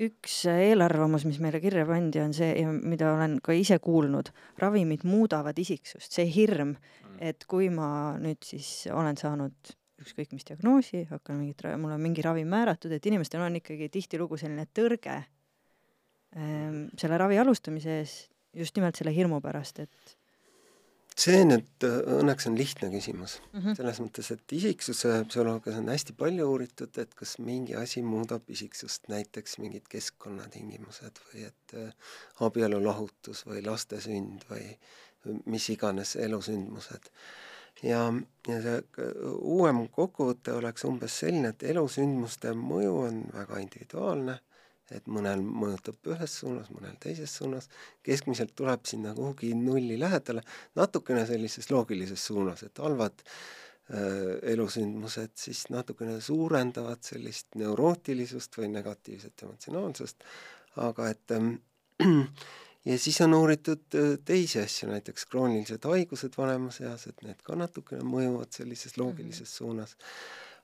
üks eelarvamus, mis meile kirja pandi, on see ja mida olen ka ise kuulnud, ravimid muudavad isiksust, see hirm, mm. et kui ma nüüd siis olen saanud ükskõik mis diagnoosi, hakkan mingit, mul on mingi ravim määratud, et inimestel on ikkagi tihtilugu selline tõrge ähm, selle ravi alustamise ees just nimelt selle hirmu pärast, et see nüüd äh, õnneks on lihtne küsimus mm -hmm. selles mõttes, et isiksuse psühholoogias on hästi palju uuritud, et kas mingi asi muudab isiksust, näiteks mingid keskkonnatingimused või et äh, abielulahutus või laste sünd või mis iganes elusündmused ja, ja see uuem kokkuvõte oleks umbes selline, et elusündmuste mõju on väga individuaalne, et mõnel mõjutab ühes suunas, mõnel teises suunas, keskmiselt tuleb sinna kuhugi nulli lähedale, natukene sellises loogilises suunas, et halvad äh, elusündmused siis natukene suurendavad sellist neurootilisust või negatiivset emotsionaalsust, aga et ähm, ja siis on uuritud äh, teisi asju, näiteks kroonilised haigused vanemas eas, et need ka natukene mõjuvad sellises loogilises mm -hmm. suunas.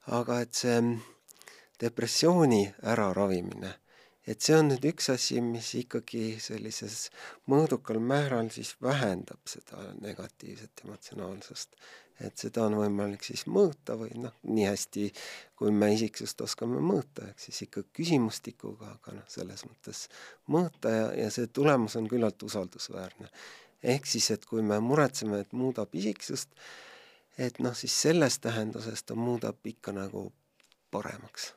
aga et see mm, depressiooni äraravimine, et see on nüüd üks asi, mis ikkagi sellises mõõdukal määral siis vähendab seda negatiivset emotsionaalsust et seda on võimalik siis mõõta või noh, nii hästi, kui me isiksust oskame mõõta, ehk siis ikka küsimustikuga, aga noh, selles mõttes mõõta ja, ja see tulemus on küllalt usaldusväärne. ehk siis, et kui me muretseme, et muudab isiksust, et noh, siis selles tähenduses ta muudab ikka nagu paremaks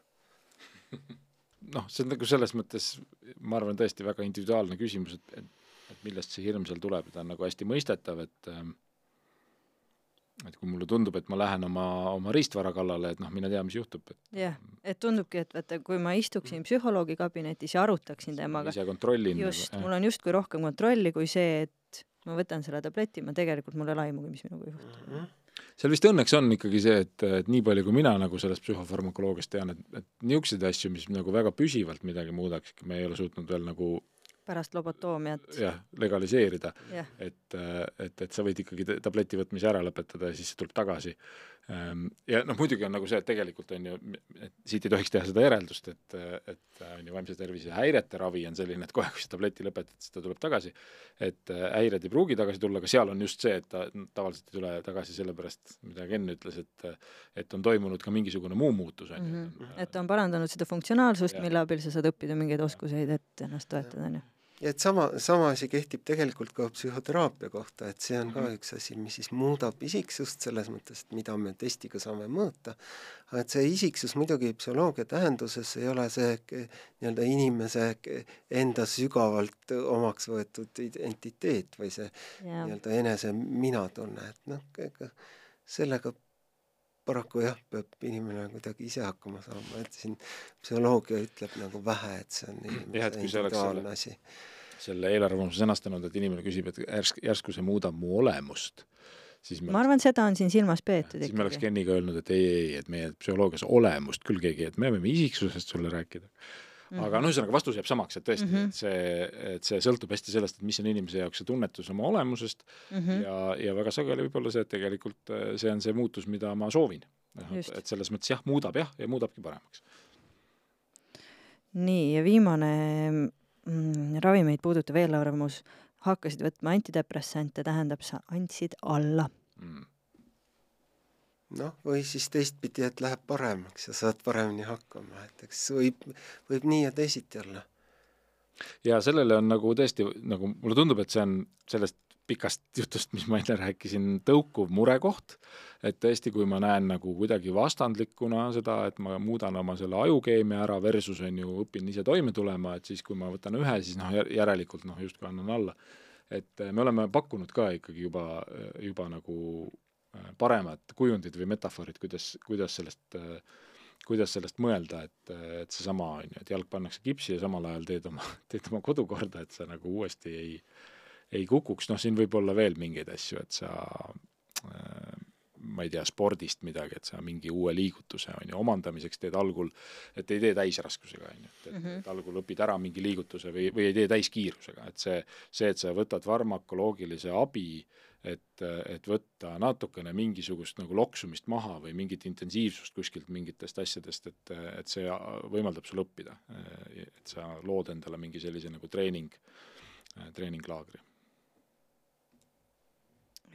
noh, see on nagu selles mõttes, ma arvan, tõesti väga individuaalne küsimus, et, et, et millest see hirm seal tuleb, ta on nagu hästi mõistetav, et äh, et kui mulle tundub, et ma lähen oma, oma riistvara kallale, et noh, mine tea, mis juhtub, et jah, et tundubki, et vaata, kui ma istuksin psühholoogi kabinetis ja arutaksin temaga, ise kontrollin just, mul on justkui rohkem kontrolli kui see, et ma võtan selle tableti, ma tegelikult, mul ei ole aimugi, mis minuga juhtub. Mm. -hmm seal vist õnneks on ikkagi see, et, et nii palju, kui mina nagu sellest psühhofarmakoloogiast tean, et, et niisuguseid asju, mis nagu väga püsivalt midagi muudakski, me ei ole suutnud veel nagu pärast lobotoomiat. jah, legaliseerida yeah.. et, et, et sa võid ikkagi tableti võtmise ära lõpetada ja siis see tuleb tagasi. Ehm, ja noh, muidugi on nagu see, et tegelikult on ju, et siit ei tohiks teha seda järeldust, et, et on ju vaimse tervise häirete ravi on selline, et kohe, kui sa tableti lõpetad, siis ta tuleb tagasi. et häired ei pruugi tagasi tulla, aga seal on just see, et ta tavaliselt ei tule tagasi sellepärast, mida Ken ütles, et et on toimunud ka mingisugune muu muutus, on ju. Mhm. et ta on parandanud seda funktsionaalsust, mille abil sa saad õppida mingeid oskuseid, et ennast toetada, on ju ja et sama, sama asi kehtib tegelikult ka psühhoteraapia kohta, et see on ka mhm. üks asi, mis siis muudab isiksust selles mõttes, et mida me testiga saame mõõta, aga et see isiksus muidugi psühholoogia tähenduses ei ole see nii-öelda inimese enda sügavalt omaks võetud identiteet või see yeah. nii-öelda enese minatunne, et noh, sellega paraku jah, peab inimene kuidagi ise hakkama saama, et siin psühholoogia ütleb nagu vähe, et see on inimese individuaalne asi. selle eelarvamuse sõnastanud, et inimene küsib, et järsku, järsku see muudab mu olemust, siis ma arvan, seda on siin silmas peetud ikkagi. siis me oleks Keniga öelnud, et ei, ei, et meie psühholoogias olemust küll keegi, et me võime isiksusest sulle rääkida -hmm. aga noh, ühesõnaga vastus jääb samaks, et tõesti mm, -hmm. et see, et see sõltub hästi sellest, et mis on inimese jaoks see tunnetus oma olemusest mm -hmm. ja, ja väga sageli võib olla see, et tegelikult äh, see on see muutus, mida ma soovin. et, et selles mõttes jah, muudab jah, ja muudabki paremaks. nii, ja viimane mm, ravimeid puudutav eelarvamus, hakkasid võtma antidepressante, tähendab, sa andsid alla mm noh, või siis teistpidi, et läheb paremaks ja saad paremini hakkama, et eks võib, võib nii ja teisiti olla. ja sellele on nagu tõesti, nagu mulle tundub, et see on sellest pikast jutust, mis ma enne rääkisin, tõukuv murekoht, et tõesti, kui ma näen nagu kuidagi vastandlikuna seda, et ma muudan oma selle ajukeemia ära versus on ju, õpin ise toime tulema, et siis kui ma võtan ühe, siis noh, järelikult noh, justkui annan alla. et me oleme pakkunud ka ikkagi juba, juba nagu paremad kujundid või metafoorid, kuidas, kuidas sellest, äh, kuidas sellest mõelda, et, et seesama, on ju, et jalg pannakse kipsi ja samal ajal teed oma, teed oma kodu korda, et sa nagu uuesti ei, ei kukuks, noh, siin võib olla veel mingeid asju, et sa äh, ma ei tea, spordist midagi, et sa mingi uue liigutuse, on ju, omandamiseks teed algul, et ei tee täisraskusega, on ju, et, mm -hmm. et algul õpid ära mingi liigutuse või, või ei tee täiskiirusega, et see, see, et sa võtad farmakoloogilise abi äh, et, et võtta natukene mingisugust nagu loksumist maha või mingit intensiivsust kuskilt mingitest asjadest, et, et see võimaldab sul õppida. et sa lood endale mingi sellise nagu treening, treeninglaagri.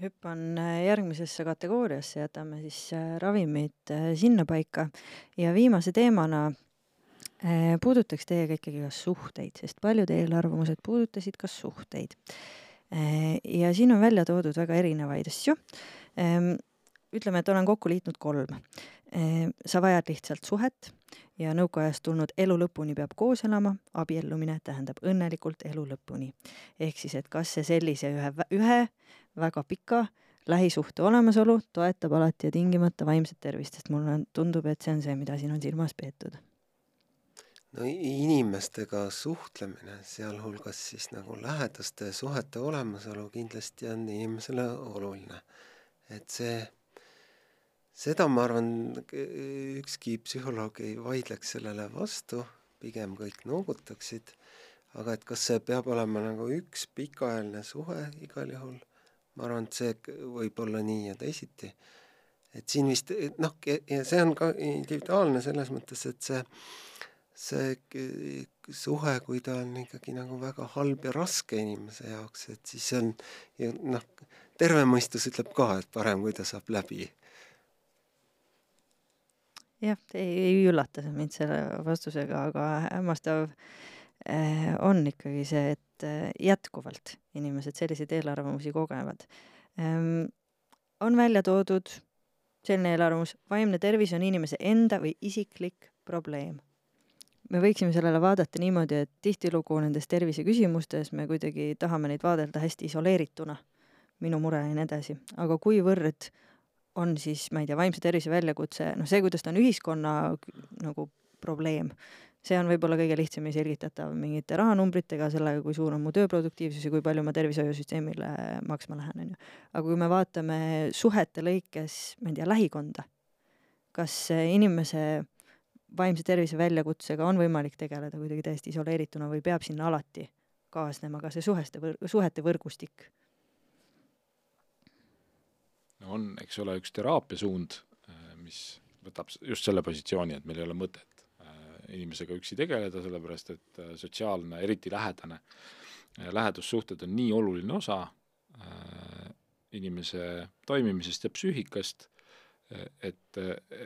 hüppan järgmisesse kategooriasse, jätame siis äh, ravimid äh, sinnapaika ja viimase teemana äh, puudutaks teiega ikkagi ka suhteid, sest paljud eelarvamused puudutasid ka suhteid ja siin on välja toodud väga erinevaid asju. Ähm, ütleme, et olen kokku liitnud kolm. Äh, sa vajad lihtsalt suhet ja nõukaajast tulnud elu lõpuni peab koos elama, abiellumine tähendab õnnelikult elu lõpuni. ehk siis, et kas see sellise ühe, ühe väga pika lähisuhte olemasolu toetab alati ja tingimata vaimset tervist, sest mulle tundub, et see on see, mida siin on silmas peetud no inimestega suhtlemine, sealhulgas siis nagu lähedaste suhete olemasolu kindlasti on inimesele oluline. et see, seda ma arvan, ükski psühholoog ei vaidleks sellele vastu, pigem kõik noogutaksid, aga et kas see peab olema nagu üks pikaajaline suhe igal juhul, ma arvan, et see võib olla nii ja teisiti. et siin vist noh, ja see on ka individuaalne selles mõttes, et see see suhe, kui ta on ikkagi nagu väga halb ja raske inimese jaoks, et siis on ja noh, terve mõistus ütleb ka, et parem, kui ta saab läbi. jah, ei, ei üllata mind selle vastusega, aga hämmastav eh, on ikkagi see, et eh, jätkuvalt inimesed selliseid eelarvamusi kogevad ehm,. on välja toodud selline eelarvamus, vaimne tervis on inimese enda või isiklik probleem me võiksime sellele vaadata niimoodi, et tihtilugu nendes terviseküsimustes me kuidagi tahame neid vaadelda hästi isoleerituna, minu mure ja nii edasi, aga kuivõrd on siis, ma ei tea, vaimse tervise väljakutse, noh, see, kuidas ta on ühiskonna nagu probleem, see on võib-olla kõige lihtsamini selgitatav mingite rahanumbritega, sellega, kui suur on mu tööproduktiivsus ja kui palju ma tervishoiusüsteemile maksma lähen, on ju. aga kui me vaatame suhete lõikes, ma ei tea, lähikonda, kas inimese vaimse tervise väljakutsega on võimalik tegeleda kuidagi täiesti isoleerituna või peab sinna alati kaasnema ka see suheste võr-, suhete võrgustik? no on, eks ole, üks teraapiasuund, äh, mis võtab just selle positsiooni, et meil ei ole mõtet äh, inimesega üksi tegeleda, sellepärast et äh, sotsiaalne, eriti lähedane, lähedussuhted on nii oluline osa inimese toimimisest ja psüühikast, et,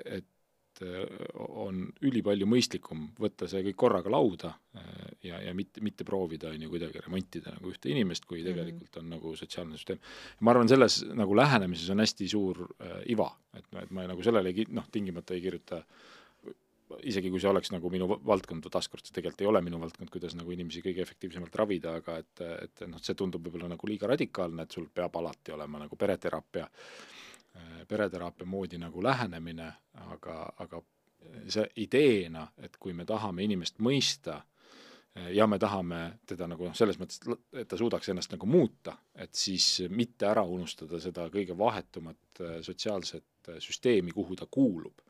et et äh, on ülipalju mõistlikum võtta see kõik korraga lauda äh, ja, ja mitte, mitte proovida, on ju, kuidagi remontida nagu ühte inimest, kui mhm. tegelikult on nagu sotsiaalne süsteem. ma arvan, selles nagu lähenemises on hästi suur äh, iva, et, et ma nagu sellele ei, noh, tingimata ei kirjuta isegi kui see oleks nagu minu valdkond, taaskord see tegelikult ei ole minu valdkond, kuidas nagu inimesi kõige efektiivsemalt ravida, aga et, et noh, see tundub võib-olla nagu liiga radikaalne, et sul peab alati olema nagu pereteraapia pereteraapia moodi nagu lähenemine, aga, aga see ideena, et kui me tahame inimest mõista äh, ja me tahame teda nagu noh, selles mõttes, et ta suudaks ennast nagu muuta, et siis mitte ära unustada seda kõige vahetumat äh, sotsiaalset süsteemi, kuhu ta kuulub.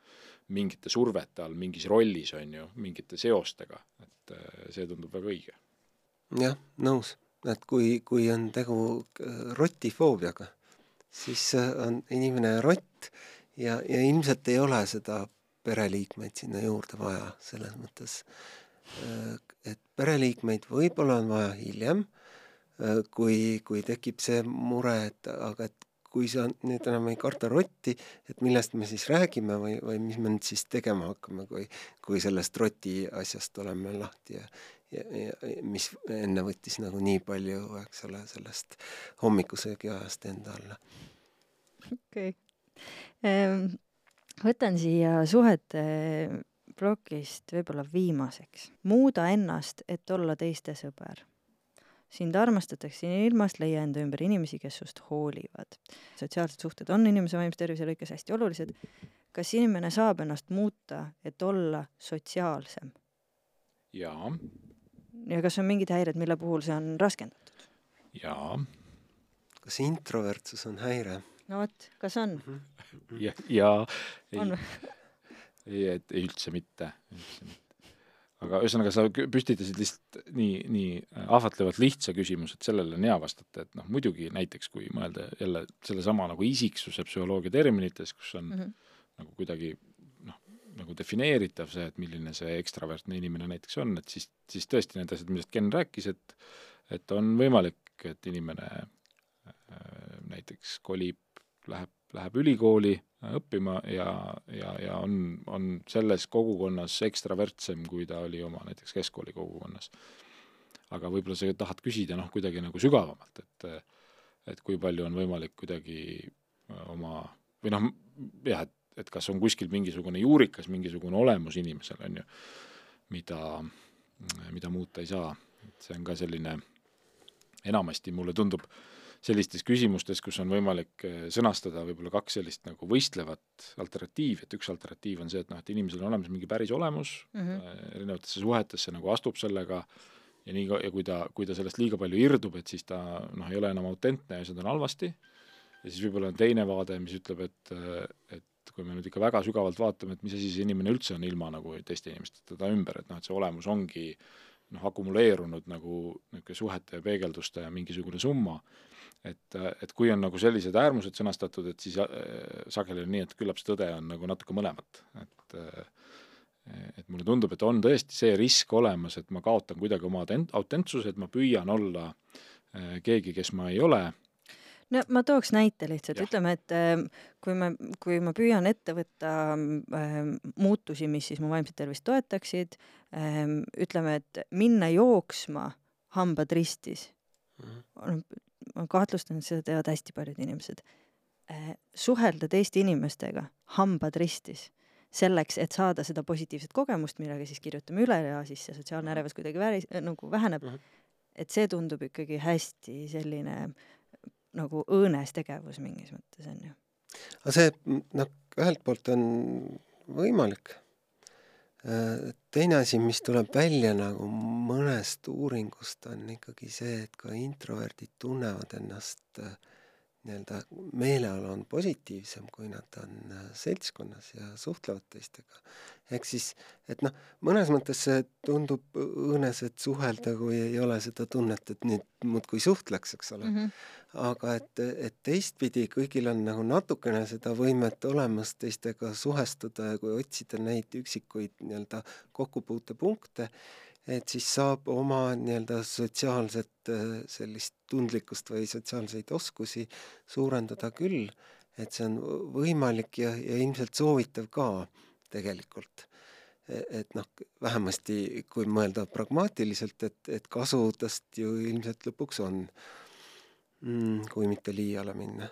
mingite survete all, mingis rollis, on ju, mingite seostega, et see tundub väga õige. jah, nõus, et kui, kui on tegu rotifoobiaga, siis on inimene rott ja, ja ilmselt ei ole seda pereliikmeid sinna juurde vaja, selles mõttes, et pereliikmeid võib-olla on vaja hiljem, kui, kui tekib see mure, et aga et kui sa nüüd enam ei karda rotti, et millest me siis räägime või, või mis me nüüd siis tegema hakkame, kui, kui sellest roti asjast oleme lahti ja, ja, ja mis enne võttis nagu nii palju, eks ole, sellest hommikusöögi ajast enda alla. okei okay võtan siia suhete plokist võib-olla viimaseks. muuda ennast, et olla teiste sõber. sind armastatakse ilmast, leia enda ümber inimesi, kes sust hoolivad. sotsiaalsed suhted on inimese vaimse tervise lõikes hästi olulised. kas inimene saab ennast muuta, et olla sotsiaalsem? jaa. Ja kas on mingid häired, mille puhul see on raskendatud? jaa. kas introvertsus on häire? no vot, kas on mm? -hmm ja, ja ei, ei, et ei üldse mitte, üldse mitte. aga ühesõnaga, sa püstitasid lihtsalt nii, nii ahvatlevalt lihtsa küsimuse, et sellele on hea vastata, et noh, muidugi näiteks kui mõelda jälle sellesama nagu isiksuse psühholoogia terminites, kus on mm -hmm. nagu kuidagi nagu defineeritav see, et milline see ekstravertne inimene näiteks on, et siis, siis tõesti need asjad, millest Ken rääkis, et et on võimalik, et inimene äh, näiteks kolib, läheb läheb ülikooli äh, õppima ja, ja, ja on, on selles kogukonnas ekstravertsem, kui ta oli oma näiteks keskkooli kogukonnas. aga võib-olla sa tahad küsida noh, kuidagi nagu sügavamalt, et et kui palju on võimalik kuidagi äh, oma või noh, jah, et, et kas on kuskil mingisugune juurikas, mingisugune olemus inimesel, on ju, mida, mida muuta ei saa, et see on ka selline, enamasti mulle tundub sellistes küsimustes, kus on võimalik eh, sõnastada võib-olla kaks sellist nagu võistlevat alternatiivi, et üks alternatiiv on see, et noh, et inimesel on olemas mingi päris olemus mm -hmm. erinevatesse suhetesse nagu astub sellega ja nii, ja kui ta, kui ta sellest liiga palju irdub, et siis ta noh, ei ole enam autentne ja seda on halvasti, ja siis võib-olla on teine vaade, mis ütleb, et, et kui me nüüd ikka väga sügavalt vaatame, et mis asi see inimene üldse on ilma nagu teiste inimesteta ta ümber, et noh, et see olemus ongi noh, akumuleerunud nagu niisugune suhete ja peegelduste mingisugune summa, et, et kui on nagu sellised äärmused sõnastatud, et siis äh, sageli on nii, et küllap see tõde on nagu natuke mõlemat, et äh, et mulle tundub, et on tõesti see risk olemas, et ma kaotan kuidagi oma autentsuse, et ma püüan olla äh, keegi, kes ma ei ole no ma tooks näite lihtsalt, ütleme, et äh, kui me, kui ma püüan ette võtta äh, muutusi, mis siis mu vaimset tervist toetaksid äh,, ütleme, et minna jooksma hambad ristis mm, -hmm ma kahtlustan, et seda teevad hästi paljud inimesed eh,, suhelda teiste inimestega, hambad ristis, selleks, et saada seda positiivset kogemust, millega siis kirjutame üle ja siis see sotsiaalne ärevus kuidagi väris, nagu väheneb mm. -hmm. et see tundub ikkagi hästi selline nagu õõnes tegevus mingis mõttes, on ju. aga see, noh, ühelt poolt on võimalik teine asi, mis tuleb välja nagu mõnest uuringust, on ikkagi see, et ka introverdid tunnevad ennast äh, nii-öelda meeleolu on positiivsem, kui nad on äh, seltskonnas ja suhtlevad teistega. ehk siis, et noh, mõnes mõttes see tundub õõnes, et suhelda, kui ei ole seda tunnet, et nüüd muudkui suhtleks, eks ole mm. -hmm. aga et, et teistpidi kõigil on nagu natukene seda võimet olemas teistega suhestuda ja kui otsida neid üksikuid nii-öelda kokkupuutepunkte, et siis saab oma nii-öelda sotsiaalset äh, sellist tundlikkust või sotsiaalseid oskusi suurendada küll, et see on võimalik ja, ja ilmselt soovitav ka tegelikult. E, et noh, vähemasti kui mõelda pragmaatiliselt, et, et kasu tast ju ilmselt lõpuks on mm,, kui mitte liiale minna.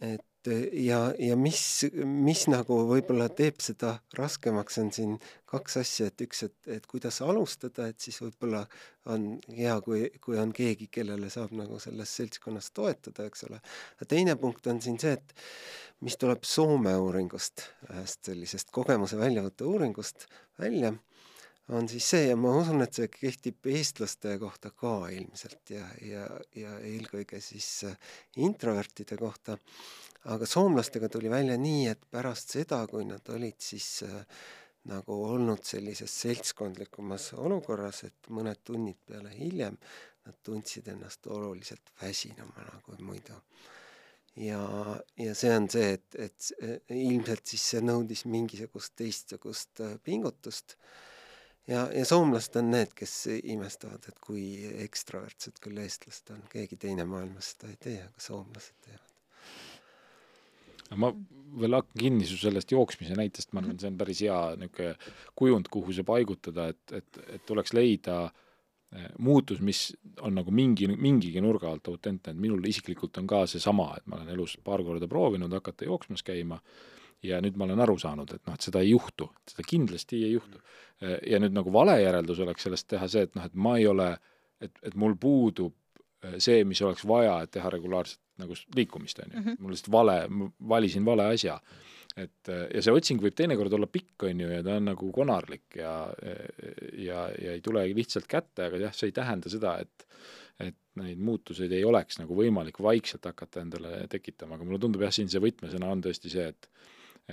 et ja, ja mis, mis nagu võib-olla teeb seda raskemaks, on siin kaks asja, et üks, et, et kuidas alustada, et siis võib-olla on hea, kui, kui on keegi, kellele saab nagu selles seltskonnas toetada, eks ole. teine punkt on siin see, et mis tuleb Soome uuringust, ühest sellisest kogemuse väljavõtte uuringust välja, on siis see ja ma usun, et see kehtib eestlaste kohta ka ilmselt ja, ja, ja eelkõige siis äh, introvertide kohta, aga soomlastega tuli välja nii, et pärast seda, kui nad olid siis äh, nagu olnud sellises seltskondlikumas olukorras, et mõned tunnid peale hiljem nad tundsid ennast oluliselt väsinumana kui muidu. ja, ja see on see, et, et ilmselt siis see nõudis mingisugust teistsugust äh, pingutust ja, ja soomlased on need, kes imestavad, et kui ekstravertsed küll eestlased on, keegi teine maailmas seda ei tee, aga soomlased teevad. ma veel hakkan kinni su sellest jooksmise näitest, ma arvan, see on päris hea niisugune kujund, kuhu see paigutada, et, et, et tuleks leida eh, muutus, mis on nagu mingi, mingigi nurga alt autentne, et minul isiklikult on ka seesama, et ma olen elus paar korda proovinud hakata jooksmas käima ja nüüd ma olen aru saanud, et noh, et seda ei juhtu, seda kindlasti ei juhtu. ja nüüd nagu vale järeldus oleks sellest teha see, et noh, et ma ei ole, et, et mul puudub eh, see, mis oleks vaja, et teha regulaarset nagu liikumist, on ju. Mhm. mul lihtsalt vale, valisin vale asja. et ja see otsing võib teinekord olla pikk, on ju, ja ta on nagu konarlik ja, ja, ja ei tule lihtsalt kätte, aga jah, see ei tähenda seda, et et neid muutuseid ei oleks nagu võimalik vaikselt hakata endale tekitama, aga mulle tundub jah, siin see võtmesõna on tõesti see, et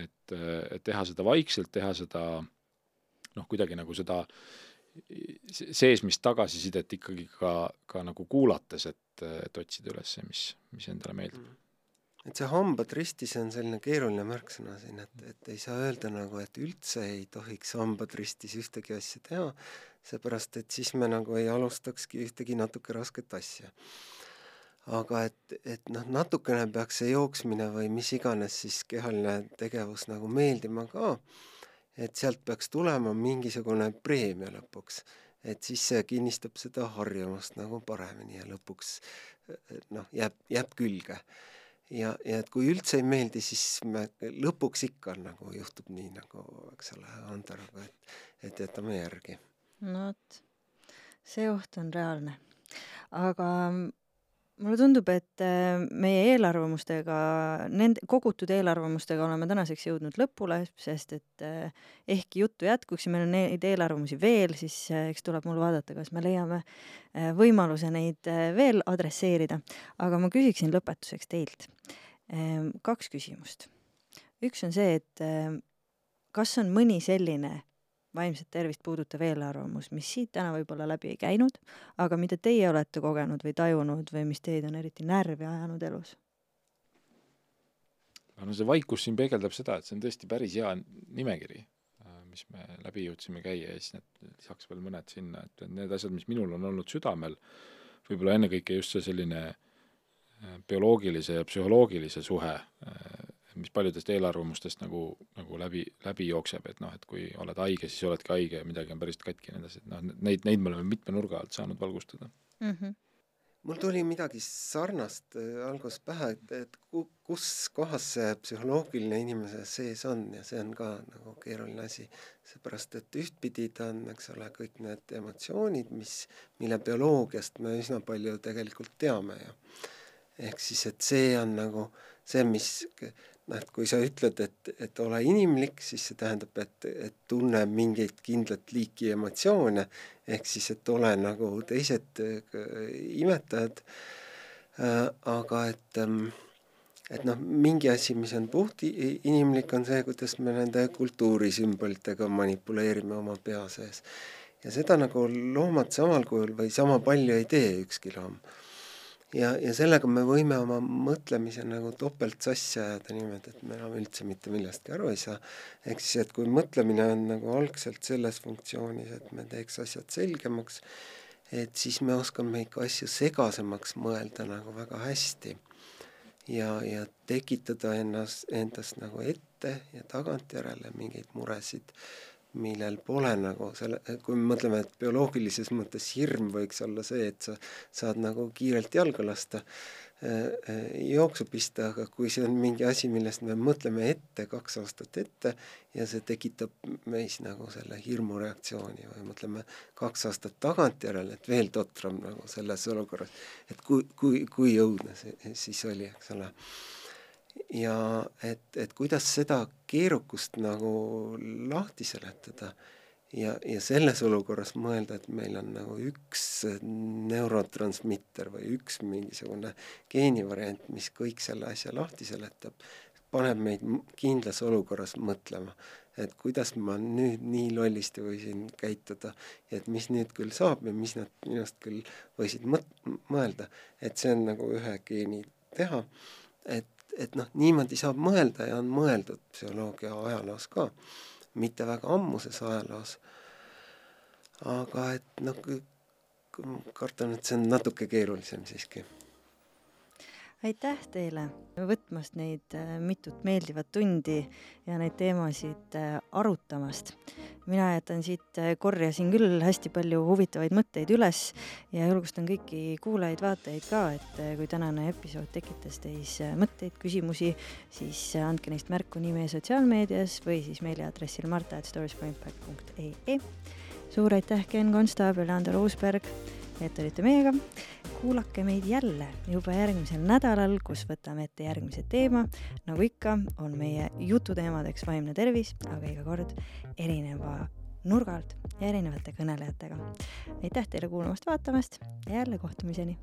et, et teha seda vaikselt, teha seda noh, kuidagi nagu seda seesmist tagasisidet ikkagi ka, ka nagu kuulates, et, et otsida üles see, mis, mis endale meeldib. Mm. et see hambad ristis on selline keeruline märksõna siin, et, et ei saa öelda nagu, et üldse ei tohiks hambad ristis ühtegi asja teha, seepärast et siis me nagu ei alustakski ühtegi natuke rasket asja. Aga et, et noh, natukene peaks see jooksmine või mis iganes siis kehaline tegevus nagu meeldima ka et sealt peaks tulema mingisugune preemia lõpuks, et siis see kinnistab seda harjumust nagu paremini ja lõpuks noh, jääb, jääb külge. ja, ja et kui üldse ei meeldi, siis me lõpuks ikka nagu juhtub nii, nagu eks ole, Anderoga, et, et jätame järgi. no vot, see oht on reaalne. aga mulle tundub, et äh, meie eelarvamustega, nende kogutud eelarvamustega oleme tänaseks jõudnud lõpule, sest et äh, ehkki juttu jätkuks ja meil on neid eelarvamusi veel, siis äh, eks tuleb mul vaadata, kas me leiame võimaluse neid veel adresseerida. aga ma küsiksin lõpetuseks teilt ähm, kaks küsimust. üks on see, et kas on mõni selline vaimset tervist puudutav eelarvamus, mis siit täna võib-olla läbi ei käinud, aga mida teie olete kogenud või tajunud või mis teid on eriti närvi ajanud elus? no see vaikus siin peegeldab seda, et see on tõesti päris hea nimekiri, äh, mis me läbi jõudsime käia ja siis need, lisaks veel mõned sinna, et need asjad, mis minul on olnud südamel, võib-olla ennekõike just see selline äh, bioloogilise ja psühholoogilise suhe äh, mis paljudest eelarvamustest nagu, nagu läbi, läbi jookseb, et noh, et kui oled haige, siis oledki haige ja midagi on päriselt katki ja nii edasi, et noh, neid, neid me oleme mitme nurga alt saanud valgustada mm. -hmm mul tuli midagi sarnast äh, alguses pähe, et, et ku-, kus kohas see psühholoogiline inimese sees on ja see on ka nagu keeruline asi. seepärast, et ühtpidi ta on, eks ole, kõik need emotsioonid, mis, mille bioloogiast me üsna palju tegelikult teame ja ehk siis, et see on nagu see, mis noh, et kui sa ütled, et, et ole inimlik, siis see tähendab, et, et tunne mingeid kindlat liiki emotsioone, ehk siis, et ole nagu teised äh, imetajad. Äh,, aga et ähm, et noh, mingi asi, mis on puht inimlik, on see, kuidas me nende kultuurisümbolitega manipuleerime oma pea sees. ja seda nagu loomad samal kujul või sama palju ei tee ükski loom ja, ja sellega me võime oma mõtlemise nagu topelt sassi ajada niimoodi, et me enam üldse mitte millestki aru ei saa. ehk siis, et kui mõtlemine on nagu algselt selles funktsioonis, et me teeks asjad selgemaks, et siis me oskame ikka asju segasemaks mõelda nagu väga hästi. ja, ja tekitada ennast, endast nagu ette ja tagantjärele mingeid muresid millel pole nagu selle, kui me mõtleme, et bioloogilises mõttes hirm võiks olla see, et sa saad nagu kiirelt jalga lasta, äh, äh, jooksu pista, aga kui see on mingi asi, millest me mõtleme ette, kaks aastat ette, ja see tekitab meis nagu selle hirmureaktsiooni või mõtleme kaks aastat tagantjärele, et veel totram nagu selles olukorras, et kui, kui, kui õudne see siis oli, eks ole ja et, et kuidas seda keerukust nagu lahti seletada ja, ja selles olukorras mõelda, et meil on nagu üks neurotransmitter või üks mingisugune geenivariant, mis kõik selle asja lahti seletab, paneb meid kindlas olukorras mõtlema, et kuidas ma nüüd nii lollisti võisin käituda et mis nüüd küll saab ja mis nad minust küll võisid mõt-, mõelda, et see on nagu ühe geeni teha, et, et noh, niimoodi saab mõelda ja on mõeldud psühholoogia ajaloos ka mitte väga ammuses ajaloos. aga et noh, kardan, et see on natuke keerulisem siiski. Aitäh teile võtmast neid äh, mitut meeldivat tundi ja neid teemasid äh, arutamast. mina jätan siit, äh, korjasin küll hästi palju huvitavaid mõtteid üles ja julgustan kõiki kuulajaid-vaatajaid ka, et kui tänane episood tekitas teis mõtteid, küsimusi, siis andke neist märku nii meie sotsiaalmeedias või siis meiliaadressil marta.storiesforimpact.ee. suur aitäh, Ken Konstaabel Ando Roosberg et olite meiega kuulake meid jälle juba järgmisel nädalal, kus võtame ette järgmise teema. nagu ikka, on meie jututeemadeks vaimne tervis, aga iga kord erineva nurga alt ja erinevate kõnelejatega. aitäh teile kuulamast-vaatamast ja jälle kohtumiseni.